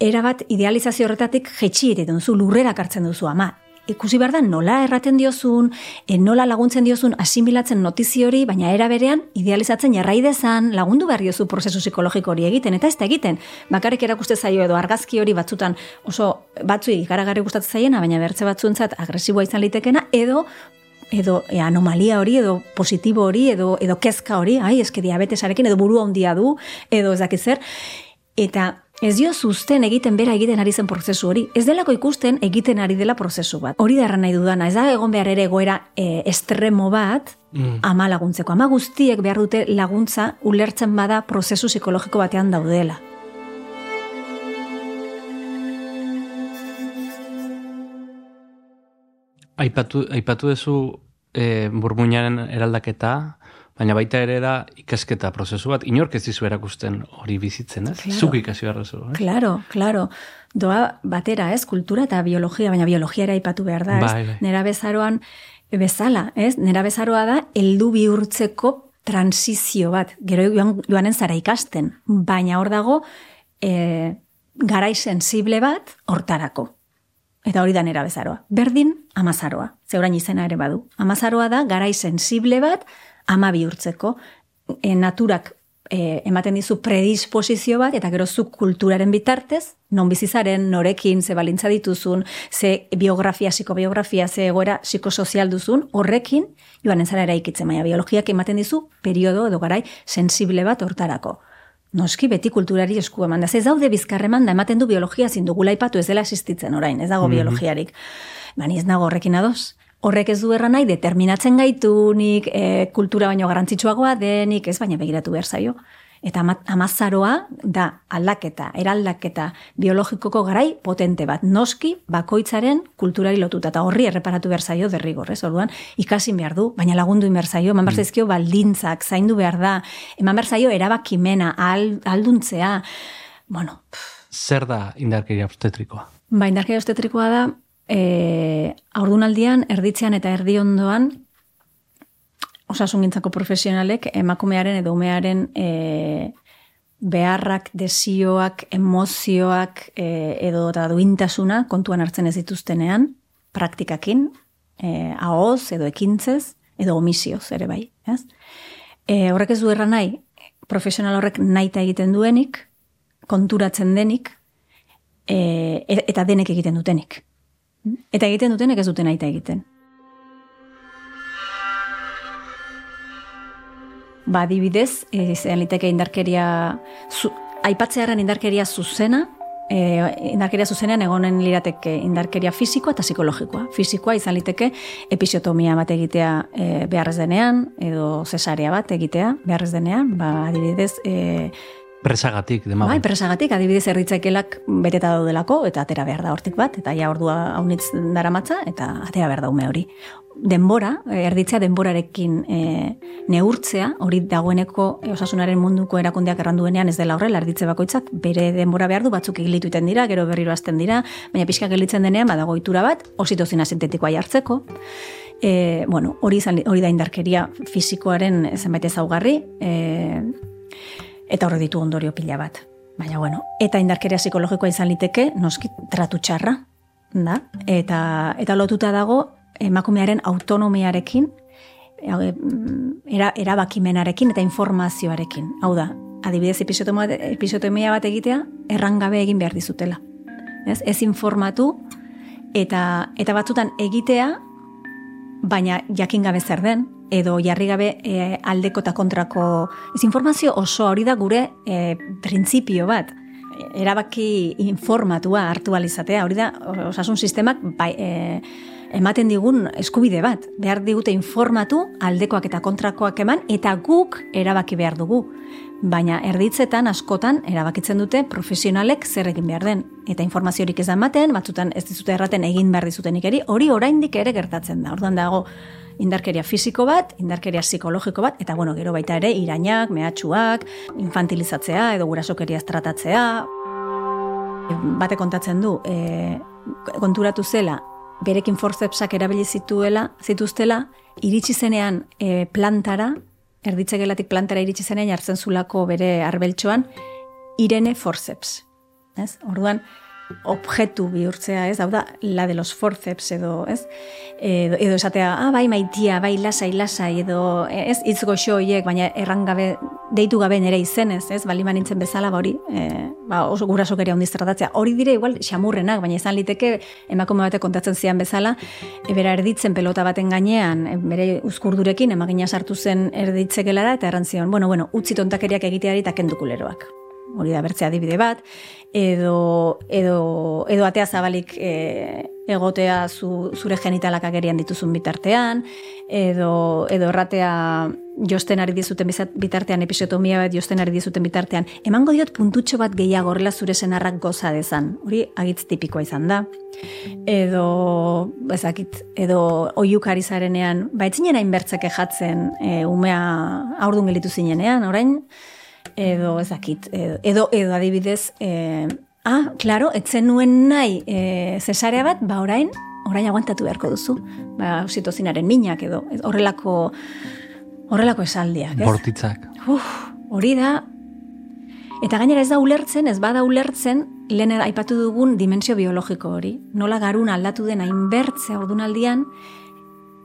C: erabat idealizazio horretatik jetxi egiten duzu, lurrera kartzen duzu, ama, ikusi behar da nola erraten diozun, e, nola laguntzen diozun asimilatzen notizi hori, baina era berean idealizatzen jarrai dezan lagundu behar diozu prozesu psikologiko hori egiten, eta ez da egiten. Bakarrik erakuste zaio edo argazki hori batzutan oso batzui garagarri gustatzen zaiena, baina bertze batzuentzat agresiboa izan litekena, edo edo e, anomalia hori, edo positibo hori, edo, edo kezka hori, ai, eske diabetesarekin, edo burua handia du, edo ez dakit zer, eta Ez dio zuzten egiten bera egiten ari zen prozesu hori. Ez delako ikusten egiten ari dela prozesu bat. Hori da nahi dudana. Ez da egon behar ere egoera e, estremo bat mm. ama laguntzeko. Ama guztiek behar dute laguntza ulertzen bada prozesu psikologiko batean daudela.
B: Aipatu, aipatu duzu e, burmuinaren eraldaketa, Baina baita ere da ikasketa prozesu bat, inork ez dizu erakusten hori bizitzen, ez? Claro. Zuk ikasi behar zu,
C: eh? Claro, claro. Doa batera, ez? Kultura eta biologia, baina biologia ere aipatu behar da, ez? Bai, bai. Nera bezaroan, bezala, ez? Nera bezaroa da, heldu bihurtzeko transizio bat. Gero joan, joanen zara ikasten. Baina hor dago, e, garai sensible bat hortarako. Eta hori da nera bezaroa. Berdin, amazaroa. Zeurain izena ere badu. Amazaroa da, garai sensible bat, ama bihurtzeko, e, naturak e, ematen dizu predisposizio bat, eta gero zu kulturaren bitartez, non bizizaren, norekin, ze balintza dituzun, ze biografia, psikobiografia, ze egoera psikosozial duzun, horrekin, joan entzara eraikitzen, baina biologiak ematen dizu, periodo edo garai sensible bat hortarako. Noski beti kulturari esku eman da. Ez daude bizkarreman da ematen du biologia zindugula ipatu ez dela existitzen orain, ez dago mm -hmm. biologiarik. Bani ez nago horrekin adoz horrek ez du erra nahi, determinatzen gaitunik, e, kultura baino garantzitsuagoa denik, ez baina begiratu behar zaio. Eta amazaroa da aldaketa, eraldaketa biologikoko garai potente bat. Noski, bakoitzaren kulturari lotuta. Eta horri erreparatu behar zaio derrigor, ez? Orduan, ikasin behar du, baina lagundu behar zaio, eman behar mm. baldintzak, zaindu behar da, eman behar zaio erabakimena, alduntzea. Bueno.
B: Zer da indarkeria obstetrikoa?
C: Ba, indarkeria obstetrikoa da, e, aurdunaldian, erditzean eta erdiondoan, osasungintzako profesionalek emakumearen edo umearen e, beharrak, desioak, emozioak e, edo eta duintasuna kontuan hartzen ez dituztenean, praktikakin, e, ahoz edo ekintzez, edo omisioz ere bai. Ez? E, horrek ez du erra nahi, profesional horrek nahi egiten duenik, konturatzen denik, e, eta denek egiten dutenik. Eta egiten dutenek ez duten aita egiten. Ba, dibidez, izan liteke indarkeria, zu, aipatzearen indarkeria zuzena, e, indarkeria zuzenean egonen lirateke indarkeria fisikoa eta psikologikoa. Fisikoa izan liteke episiotomia bat egitea e, beharrez denean, edo cesarea bat egitea beharrez denean, ba, adibidez, e,
B: Presagatik, demago.
C: Bai, presagatik, adibidez erritzaikelak beteta daudelako, eta atera behar da hortik bat, eta ja ordua haunitz dara matza, eta atera behar daume hori. Denbora, erditzea denborarekin e, neurtzea, hori dagoeneko osasunaren munduko erakundeak erranduenean ez dela horrela, erditze bakoitzak, bere denbora behar du, batzuk egilit dira, gero berriro azten dira, baina pixka gelitzen denean, badago itura bat, ositozina sintetikoa jartzeko, E, bueno, hori, hori da indarkeria fizikoaren zenbait ezaugarri, e, eta horre ditu ondorio pila bat. Baina, bueno, eta indarkeria psikologikoa izan liteke, noski, tratu txarra, da? Eta, eta lotuta dago, emakumearen autonomiarekin, era, erabakimenarekin eta informazioarekin. Hau da, adibidez episotomia bat egitea, errangabe egin behar dizutela. Ez, ez informatu, eta, eta batzutan egitea, baina jakin gabe zer den, edo jarri gabe e, aldeko eta kontrako ez informazio oso hori da gure e, printzipio bat erabaki informatua hartu alizatea hori da osasun sistemak bai, e, ematen digun eskubide bat behar digute informatu aldekoak eta kontrakoak eman eta guk erabaki behar dugu baina erditzetan askotan erabakitzen dute profesionalek zer egin behar den. Eta informaziorik ez da ematen, batzutan ez dizute erraten egin behar dizutenik eri, hori oraindik ere gertatzen da. Orduan dago indarkeria fisiko bat, indarkeria psikologiko bat, eta bueno, gero baita ere irainak, mehatxuak, infantilizatzea edo gurasokeria tratatzea. Bate kontatzen du, e, konturatu zela, berekin forcepsak erabili zituela, zituztela, iritsi zenean e, plantara, erditzegelatik plantara iritsi zenean hartzen zulako bere arbeltxoan, Irene Forceps. Ez? Orduan, objektu bihurtzea, ez? Hau da, la de los forceps edo, ez? Edo, edo esatea, ah, bai maitia, bai lasai, lasai, edo, ez? Itz goxo hiek, baina erran gabe, deitu gabe nere izenez, ez? Bali nintzen bezala, ba hori, e, ba, oso gurasokeria ondiz tratatzea. Hori dire, igual, xamurrenak, baina izan liteke, emakume bate kontatzen zian bezala, ebera erditzen pelota baten gainean, e, bere uzkurdurekin, emagina sartu zen erditzekelara, eta errantzion, bueno, bueno, utzi tontakeriak egiteari eta kendukuleroak hori da bertzea adibide bat, edo, edo, edo atea zabalik e, egotea zu, zure genitalak agerian dituzun bitartean, edo, edo erratea josten ari dizuten bitartean, episotomia bat josten ari dizuten bitartean, emango diot puntutxo bat gehiago horrela zure senarrak goza dezan, hori agitz tipikoa izan da. Edo, ezakit, edo oiukari zarenean, ba etzinen hain bertzake jatzen e, umea aurdun gelitu zinenean, orain, edo ezakit, edo, edo adibidez, e, ah, claro, etzen nuen nahi e, zesarea bat, ba orain, orain aguantatu beharko duzu, ba, ositozinaren minak edo, horrelako, horrelako esaldiak, ez?
B: Bortitzak.
C: Uf, hori da, eta gainera ez da ulertzen, ez bada ulertzen, lehen aipatu dugun dimensio biologiko hori. Nola garun aldatu den hainbertzea ordunaldian,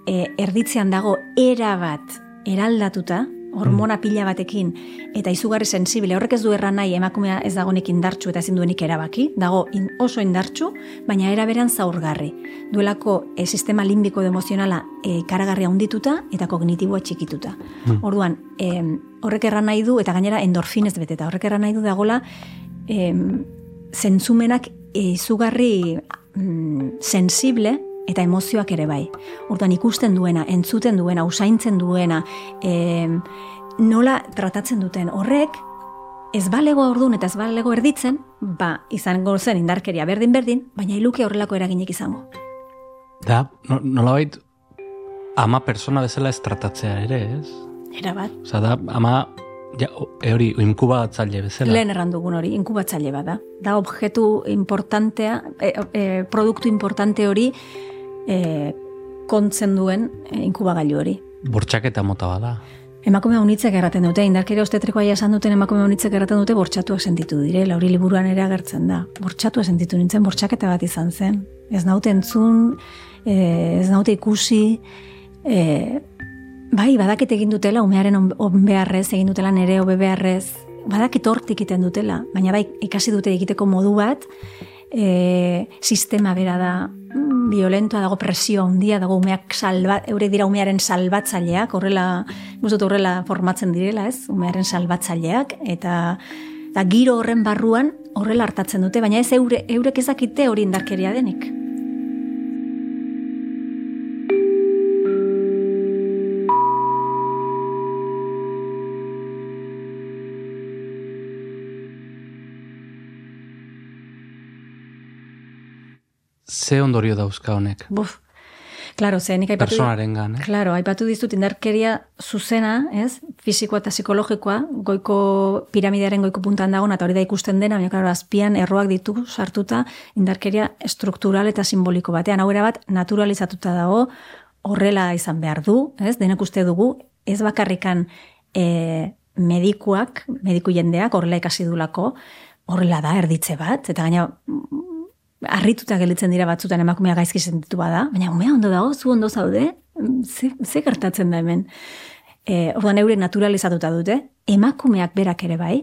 C: e, erditzean dago era bat eraldatuta, hormona pila batekin eta izugarri sensible horrek ez du erran nahi emakumea ez dagonik indartsu eta ezin duenik erabaki dago oso indartsu baina era beran zaurgarri duelako e, sistema limbiko emozionala e, karagarria hundituta eta kognitiboa txikituta hmm. orduan e, horrek erran nahi du eta gainera endorfinez beteta horrek erran nahi du dagola e, zentzumenak izugarri mm, sensible eta emozioak ere bai. Orduan ikusten duena, entzuten duena, usaintzen duena, e, nola tratatzen duten horrek, ez balego ordun eta ez balego erditzen, ba, izango zen indarkeria berdin-berdin, baina iluke horrelako eraginek izango.
B: Da, no, nola bait, ama persona bezala ez tratatzea ere, ez?
C: Era bat.
B: Osa da, ama, ja, e hori, inkubatzaile bezala.
C: Lehen errandugun hori, inkubatzaile bada. Da, objektu importantea, e, e, produktu importante hori, e, kontzen duen e, inkubagailu hori.
B: Bortxak eta mota bada.
C: Emakume honitzek erraten dute, indarkeria ostetrikoa esan duten emakume honitzek erraten dute bortxatuak sentitu dire, lauri liburuan ere agertzen da. Bortxatua sentitu nintzen, bortxaketa bat izan zen. Ez naute entzun, e, ez naute ikusi, e, bai, badakit egin dutela, umearen onbeharrez, egin dutela nere obe beharrez, badakit hortik iten dutela, baina bai, ikasi dute egiteko modu bat, e, sistema bera da violentoa dago presio handia dago umeak salba, eure dira umearen salbatzaileak, horrela, guztot horrela formatzen direla, ez? Umearen salbatzaileak, eta da giro horren barruan horrela hartatzen dute, baina ez eure, eurek ezakite hori indarkeria denik.
B: Ze ondorio dauzka honek?
C: Buf. Claro, ze nik aipatu
B: gan, eh?
C: Claro, aipatu dizut indarkeria zuzena, ez? Fisikoa eta psikologikoa, goiko piramidearen goiko puntan dago eta hori da ikusten dena, baina claro, azpian erroak ditu sartuta indarkeria struktural eta simboliko batean. Hau bat naturalizatuta dago, horrela izan behar du, ez? Denak uste dugu, ez bakarrikan e, medikuak, mediku jendeak horrela ikasi dulako, horrela da erditze bat, eta gaina arrituta gelditzen dira batzutan emakumea gaizki sentitu bada, baina umea ondo dago, zu ondo zaude, ze, ze gertatzen da hemen. E, orduan eure naturalizatuta dute, emakumeak berak ere bai,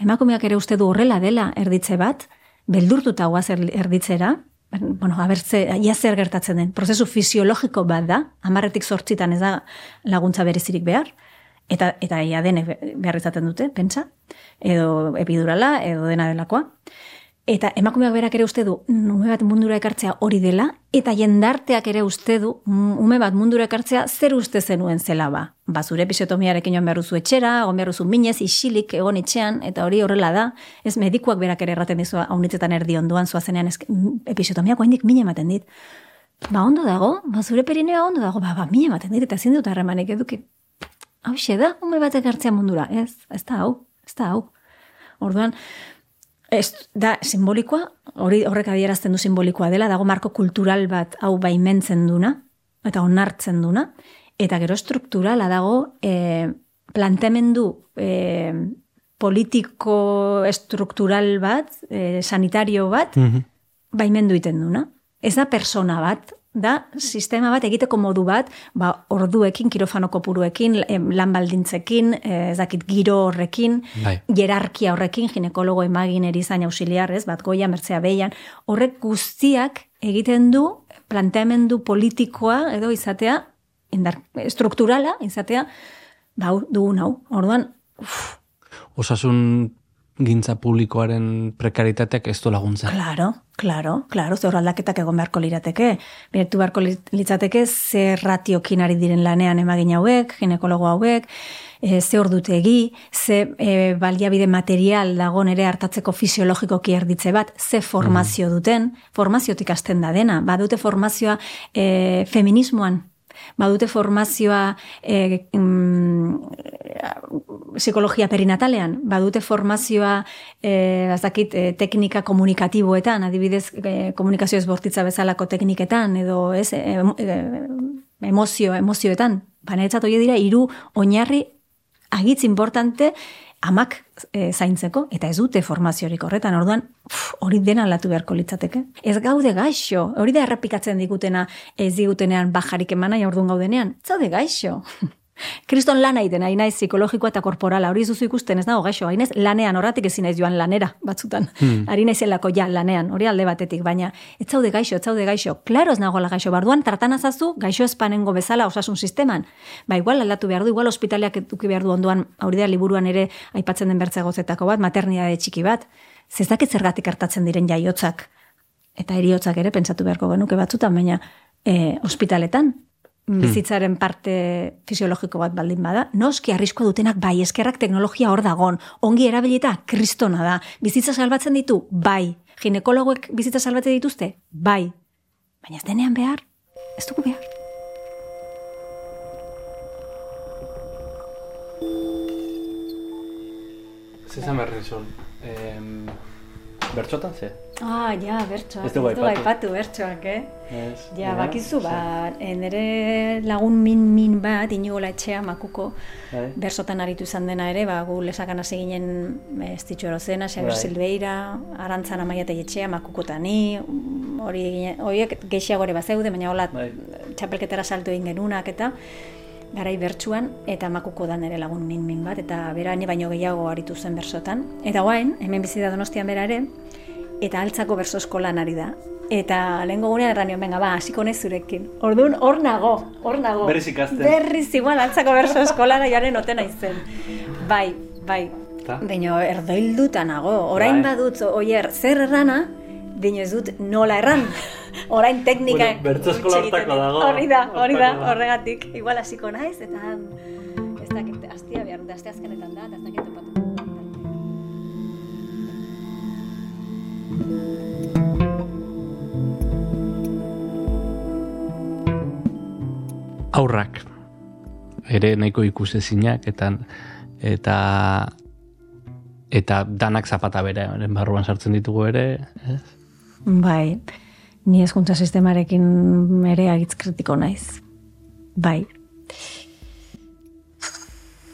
C: emakumeak ere uste du horrela dela erditze bat, beldurtuta guaz erditzera, bueno, abertze, ia zer gertatzen den, prozesu fisiologiko bat da, amarretik sortzitan ez da laguntza berezirik behar, eta eta ia dene behar izaten dute, pentsa, edo epidurala, edo dena delakoa. Eta emakumeak berak ere uste du, ume bat mundura ekartzea hori dela, eta jendarteak ere uste du, ume bat mundura ekartzea zer uste zenuen zela ba. Ba, zure episiotomiarekin joan beharruzu etxera, egon beharruzu minez, isilik, egon etxean, eta hori horrela da, ez medikuak berak ere erraten dizu haunitzetan erdi onduan zuazenean episiotomiak oindik mine ematen dit. Ba, ondo dago, ba, zure perinea ondo dago, ba, ba, mine ematen dit, eta ezin dut harremanik eduki. Hau da, ume bat ekartzea mundura, ez, ez da hau, ez da hau. Orduan, Ez, da, simbolikoa, hori horrek adierazten du simbolikoa dela, dago marko kultural bat hau baimentzen duna, eta onartzen duna, eta gero strukturala dago e, plantemendu e, politiko estruktural bat, e, sanitario bat, mm baimendu iten duna. Ez da persona bat, da sistema bat egiteko modu bat, ba, orduekin, kirofano kopuruekin, lan baldintzekin, eh, ez dakit giro horrekin, bai. jerarkia horrekin, ginekologo emagin erizan ausiliarrez, bat goia, mertzea behian, horrek guztiak egiten du planteamendu politikoa edo izatea, indar, strukturala izatea, ba, dugun hau. Orduan, uf.
B: Osasun gintza publikoaren prekaritateak ez du laguntza.
C: Claro, claro, claro, ze aldaketak egon beharko lirateke. Bertu beharko litzateke ze ratiokin ari diren lanean emagin hauek, ginekologo hauek, e, ze ordutegi, ze e, baliabide material dago ere hartatzeko fisiologikoki erditze bat, ze formazio mm. duten, formaziotik hasten da dena, badute formazioa e, feminismoan badute formazioa e, psikologia perinatalean, badute formazioa e, azakit, e, teknika komunikatiboetan, adibidez e, komunikazio ezbortitza bezalako tekniketan, edo ez, e, e, emozio, emozioetan. Banetzat hori dira, hiru oinarri agitz importante amak e, zaintzeko, eta ez dute formaziorik horretan, orduan hori dena alatu beharko litzateke. Ez gaude gaixo, hori da errepikatzen digutena ez digutenean bajarik emana, orduan gaudenean, ez gaude gaixo. Kriston lan egiten, hain naiz psikologikoa eta korporala, hori zuzu ikusten ez dago gaixo, hain lanean, horatik ezin ez joan lanera batzutan, hmm. ari naizelako ja lanean, hori alde batetik, baina ez zaude gaixo, ez zaude gaixo, klaro ez nagoela gaixo, barduan tartan azazu gaixo espanengo bezala osasun sisteman, ba igual aldatu behar du, igual ospitaleak eduki behar du onduan, hori da liburuan ere aipatzen den bertze gozetako bat, maternidade txiki bat, zezakit zergatik hartatzen diren jaiotzak, eta eriotzak ere pentsatu beharko genuke batzutan, baina e, ospitaletan. Bizitzaren parte fisiologiko bat baldin bada, noski arriskoa dutenak bai, eskerrak teknologia hor dagon, ongi erabilita, kristona da, bizitza salbatzen ditu, bai, ginekologoek bizitza salbatzen dituzte, bai, baina ez denean behar, ez dugu behar.
B: Zizan berri zon, bertxotan ze?
C: Ah, ja, bertsoak. Ez dugu aipatu bertsoak, eh? Ez. Ja, bakizu, ba, nire lagun min-min bat, inigo etxea makuko, bai. bersotan aritu izan dena ere, ba, gu lesakan hasi ginen ez ditxu erozena, Xaber bai. Silveira, arantzan amaiate etxea, makuko tani, hori, horiek gehiago ere bat zeude, baina hola bai. txapelketara salto egin genunak, eta garai bertsuan eta makuko da nere lagun min min bat eta bera baino gehiago aritu zen bersotan eta guain hemen bizi da Donostian bera ere eta altzako berso eskolan ari da. Eta lehengo gunean erranio venga ba hasiko nez zurekin. Ordun hor nago hor nago.
B: Berriz ikasten.
C: Berriz igual altzako berso eskolara jaren oten naizen bai bai. Baina erdoilduta nago, orain bai. badut, oier, zer errana, dino ez dut nola erran. Orain teknika
B: bueno, bertzosko lartako dago.
C: Hori da, hori da, horregatik. Igual hasiko naiz, eta ez dakit, astia behar, da, azkenetan da, eta ez dakit topatu.
B: Aurrak, ere nahiko ikusezinak, eta eta eta danak zapata bere, barruan sartzen ditugu ere, ez?
C: Bai, ni ezkuntza sistemarekin ere agitz kritiko naiz. Bai.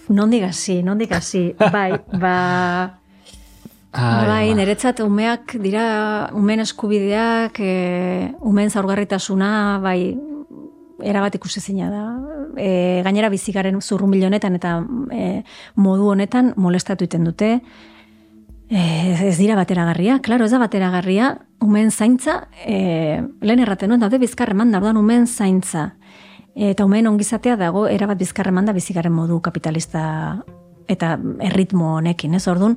C: Non digasi, non digasi. Bai, ba... Ai, bai, niretzat umeak dira, umen eskubideak, e, umen zaurgarritasuna, bai, erabat ikusezina da. E, gainera bizikaren zurru milionetan eta e, modu honetan molestatu iten dute. Ez, ez dira bateragarria, klaro, ez da bateragarria, umen zaintza, e, lehen erraten nuen, daude bizkarreman da, orduan umen zaintza. Eta umen ongizatea dago, erabat bizkarreman da bizikaren modu kapitalista eta erritmo honekin, ez orduan,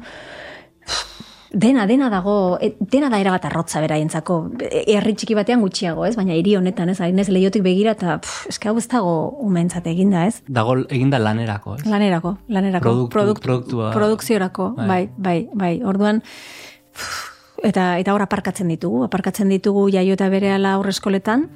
C: dena, dena dago, e, dena da erabat arrotza beraientzako, E, herri txiki batean gutxiago, ez? Baina hiri honetan, ez? Hain ez lehiotik begira eta eske hau ez dago umentzat eginda, ez?
B: Dago eginda lanerako, ez?
C: Lanerako, lanerako.
B: Produktu-
C: Produkt-
B: produktua-
C: Produkziorako,
B: Bai.
C: bai, bai, bai. Orduan, pff, eta eta hor aparkatzen ditugu, aparkatzen ditugu jaio eta berehala aurreskoletan,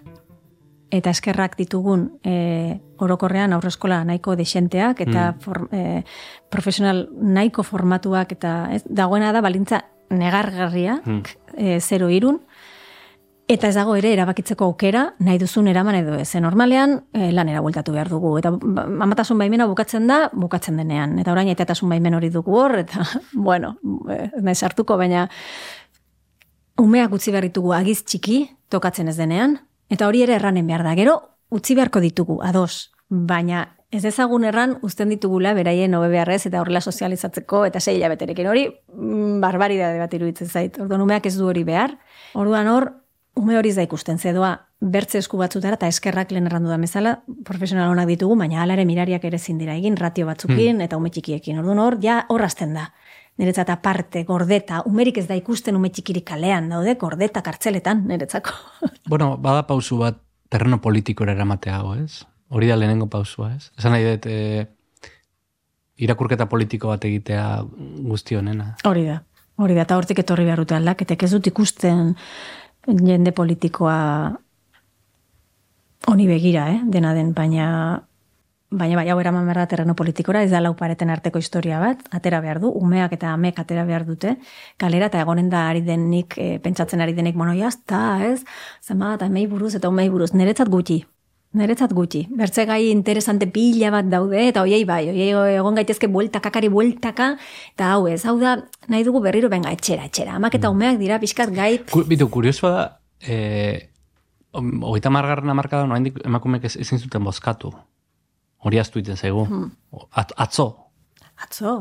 C: eta eskerrak ditugun e, orokorrean aurreskola nahiko desenteak eta form, e, profesional nahiko formatuak eta ez, dagoena da balintza negargarria
B: Mm.
C: e, zero irun eta ez dago ere erabakitzeko aukera nahi duzun eraman edo ez. Ze Normalean e, lanera bueltatu behar dugu eta ba, amatasun baimena bukatzen da, bukatzen denean. Eta orain etatasun baimen hori dugu hor eta bueno, e, naiz sartuko baina umeak utzi behar ditugu agiz txiki tokatzen ez denean, eta hori ere erranen behar da. Gero, utzi beharko ditugu, ados, baina ez ezagun erran uzten ditugula beraien hobe beharrez eta horrela sozializatzeko eta sei hilabeterekin hori mm, barbaridade bat iruditzen zait. Orduan umeak ez du hori behar. Orduan hor, ume hori ez da ikusten zedoa bertze esku batzutara eta eskerrak lehen errandu da bezala, profesional onak ditugu, baina hala ere mirariak ere ezin dira egin, ratio batzukin eta ume txikiekin. Orduan hor, ja hor hasten da. Niretzat aparte, gordeta, umerik ez da ikusten ume txikirik kalean daude, gordeta kartzeletan, niretzako.
B: Bueno, bada pausu bat terreno politikora eramateago, ez? Hori da lehenengo pausua, ez? Esan nahi dut, e, irakurketa politiko bat egitea guzti honena.
C: Hori da, hori da, eta hortik etorri behar dute aldaketek ez dut ikusten jende politikoa honi begira, eh? dena den, baina baina bai hau eraman behar da terreno politikora, ez da lau pareten arteko historia bat, atera behar du, umeak eta amek atera behar dute, kalera eta egonen da ari denik, e, pentsatzen ari denik, mono jazta, ez? Zema, eta emei buruz eta umei buruz, niretzat gutxi, Niretzat gutxi. Bertze gai interesante pila bat daude, eta hoiei bai, hoiei egon gaitezke bueltaka, kari bueltaka, eta hau ez, hau da, nahi dugu berriro, benga, etxera, etxera. Amak eta umeak dira pixkat gai,
B: Ku, bitu, kuriosoa da, e, hogeita margarren amarkadan oraindik emakumeek ez- ezin zuten bozkatu. Hori aztu iten zaigu. At, atzo.
C: atzo,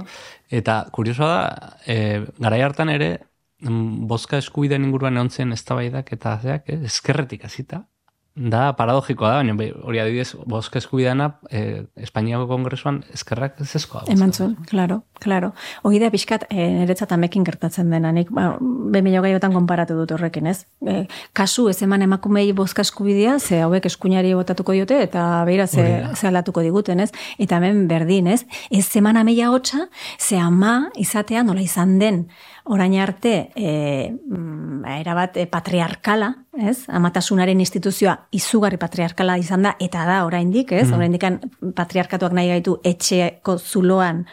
B: Eta kuriosoa da, e, garai hartan ere, mm, bozka eskubideen inguruan egon zen eztabaidak eta zeak, eh, ezkerretik hasita. Da, paradogikoa da, baina be- hori adibidez, bozka eskubideana, e, Espainiako kongresuan ezkerrak ez ezkoa.
C: eman zuen, claro, claro. Hoi da pixkat, e, niretzat amekin gertatzen dena, nik, ba, behin gaiotan konparatu dut horrekin, ez? E, kasu ez eman emakumei bozka eskubidea, ze hauek eskuinari botatuko diote, eta beira ze, ze aldatuko diguten, ez? Eta hemen berdin, ez? Ez eman ameia hotxa, ze ama izatea nola izan den, orain arte, e, mm, erabat e, patriarkala, ez? Amatasunaren instituzioa izugarri patriarkala izan da, eta da oraindik, ez?
B: Mm.
C: Oraindikan patriarkatuak nahi gaitu etxeko zuloan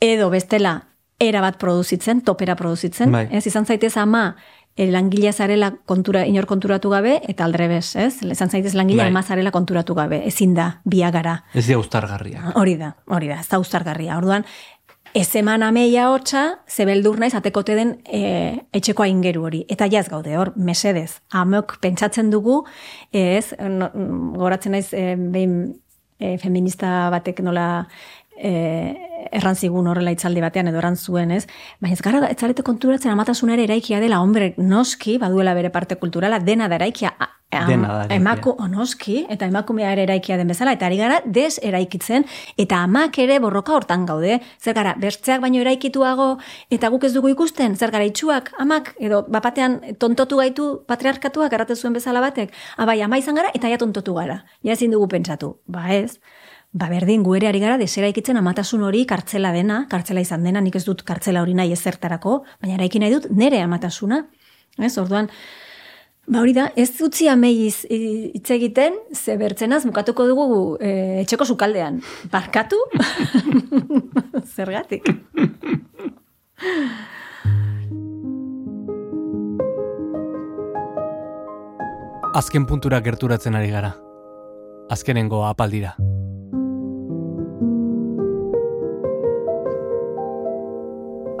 C: edo bestela era bat produzitzen, topera produzitzen,
B: Bai.
C: ez? Izan zaitez ama eh, langilea zarela kontura, inor konturatu gabe, eta aldrebes, ez? Izan zaitez langilea
B: Bai.
C: ama zarela konturatu gabe, ezin da, biagara.
B: Ez dira ustargarriak.
C: Hori da, hori da, ez da uztargarria. Orduan, ez eman ameia hotxa, ze beldur naiz atekote den e, etxeko aingeru hori. Eta jaz gaude hor, mesedez. Amok pentsatzen dugu, ez, no, goratzen naiz, e, behin e, feminista batek nola e, erran zigun horrela itzaldi batean edo erran zuen, ez? Baina ez gara, ez zarete konturatzen amatasun ere eraikia dela, hombre, noski, baduela bere parte kulturala, dena da eraikia,
B: Dena da
C: emaku, onoski, eta emakumea ere eraikia den bezala, eta ari gara des eraikitzen, eta amak ere borroka hortan gaude, zer gara, bertzeak baino eraikituago, eta guk ez dugu ikusten, zer gara itxuak, amak, edo bapatean tontotu gaitu patriarkatuak errate zuen bezala batek, abai, ama izan gara, eta ja tontotu gara, ja ezin dugu pentsatu, ba ez, Ba berdin, gu ere ari gara deseraikitzen amatasun hori kartzela dena, kartzela izan dena, nik ez dut kartzela hori nahi ezertarako, baina eraiki nahi dut nere amatasuna. Ez, orduan, ba hori da, ez utzi ameiz hitz egiten, ze bertzenaz mukatuko dugu e, etxeko sukaldean. Barkatu? Zergatik.
B: Azken puntura gerturatzen ari gara. Azkenengo apaldira.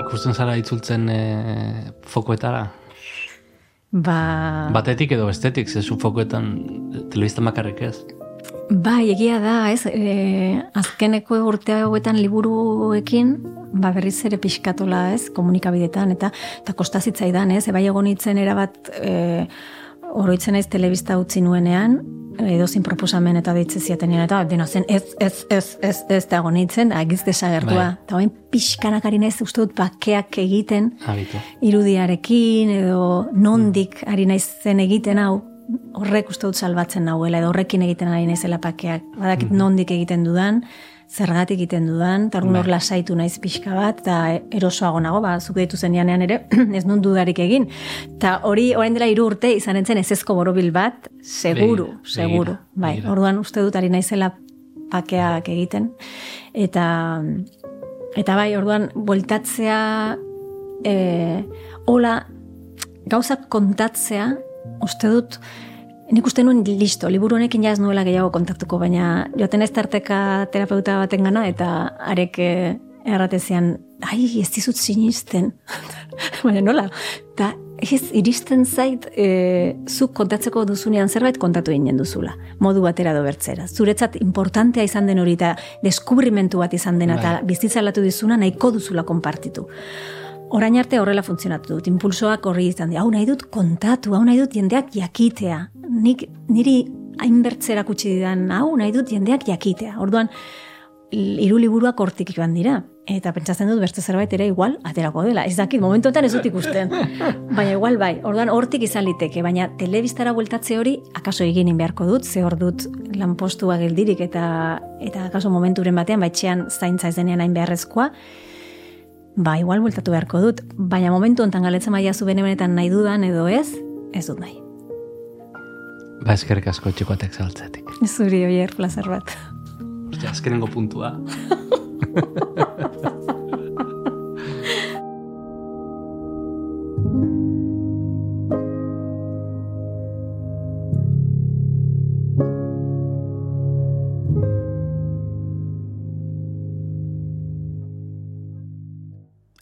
B: Ikusten zara itzultzen e, fokoetara?
C: Ba,
B: Batetik edo bestetik, zezu fokoetan telebista makarrik ez.
C: Bai, egia da, ez, e, azkeneko urte hauetan liburuekin, ba berriz ere pixkatola ez, komunikabidetan, eta eta kostazitzaidan ez, ebai egon itzen erabat e, oroitzen ez telebista utzi nuenean, edo zin proposamen eta deitze ziatenean, eta dena zen ez, ez, ez, ez, ez da gonitzen, agiz desagertua. Bai. Eta bain pixkanak ari naiz uste dut bakeak egiten,
B: Habitu.
C: irudiarekin, edo nondik ari naizen egiten hau, horrek uste dut salbatzen nahuela, edo horrekin egiten ari naizela pakeak. Badakit mm nondik egiten dudan, zergatik egiten dudan, eta hor bai. lasaitu naiz pixka bat, eta erosoago nago, ba, zuk ditu zen ere, ez nun dudarik egin. Eta hori, orain dela hiru urte, izan entzen ez ezko borobil bat, seguru, begira, seguru. Begira, bai, begira. orduan uste dut ari naizela pakeak egiten. Eta, eta bai, orduan, bueltatzea, e, hola, gauzak kontatzea, uste dut, Nik uste nuen listo, liburu honekin jaz nuela gehiago kontaktuko, baina joaten ez tarteka terapeuta baten gana, eta arek eh, erratezian, ai, ez dizut sinisten. baina nola, eta ez iristen zait, e, zuk kontatzeko duzunean zerbait kontatu inen duzula, modu batera do bertzera. Zuretzat importantea izan den hori eta deskubrimentu bat izan dena, eta bai. bizitzalatu dizuna nahiko duzula konpartitu. Orain arte horrela funtzionatu dut, impulsoak horri izan dira, hau nahi dut kontatu, hau nahi dut jendeak jakitea. Nik, niri hainbertzera kutsi didan, hau nahi dut jendeak jakitea. Orduan, hiru liburuak hortik joan dira. Eta pentsatzen dut beste zerbait ere igual aterako dela. Ez dakit, momentu ez dut ikusten. Baina igual bai, orduan hortik izan liteke, baina telebistara bueltatze hori akaso egin beharko dut, ze hor dut lanpostua geldirik eta eta akaso momenturen batean baitxean zaintza ez denean hain beharrezkoa ba, igual bultatu beharko dut, baina momentu ontan galetzen maia zu benetan nahi dudan edo ez, ez dut nahi.
B: Ba, eskerrik asko txikoatek zaltzetik.
C: Zuri, oier, plazer bat.
B: Ja, azkenengo puntua.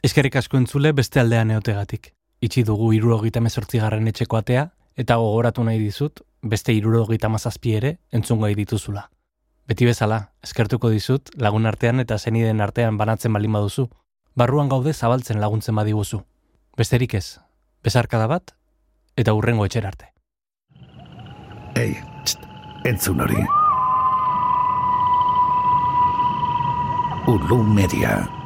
B: Eskerrik asko entzule beste aldean eotegatik. Itxi dugu irurogita mezortzi garren etxeko atea, eta gogoratu nahi dizut, beste irurogita mazazpi ere entzungo dituzula. Beti bezala, eskertuko dizut, lagun artean eta zeniden artean banatzen balin baduzu, barruan gaude zabaltzen laguntzen badiguzu. Besterik ez, bezarkada bat, eta hurrengo etxer arte.
A: Ei, txt, entzun hori. Ulu media.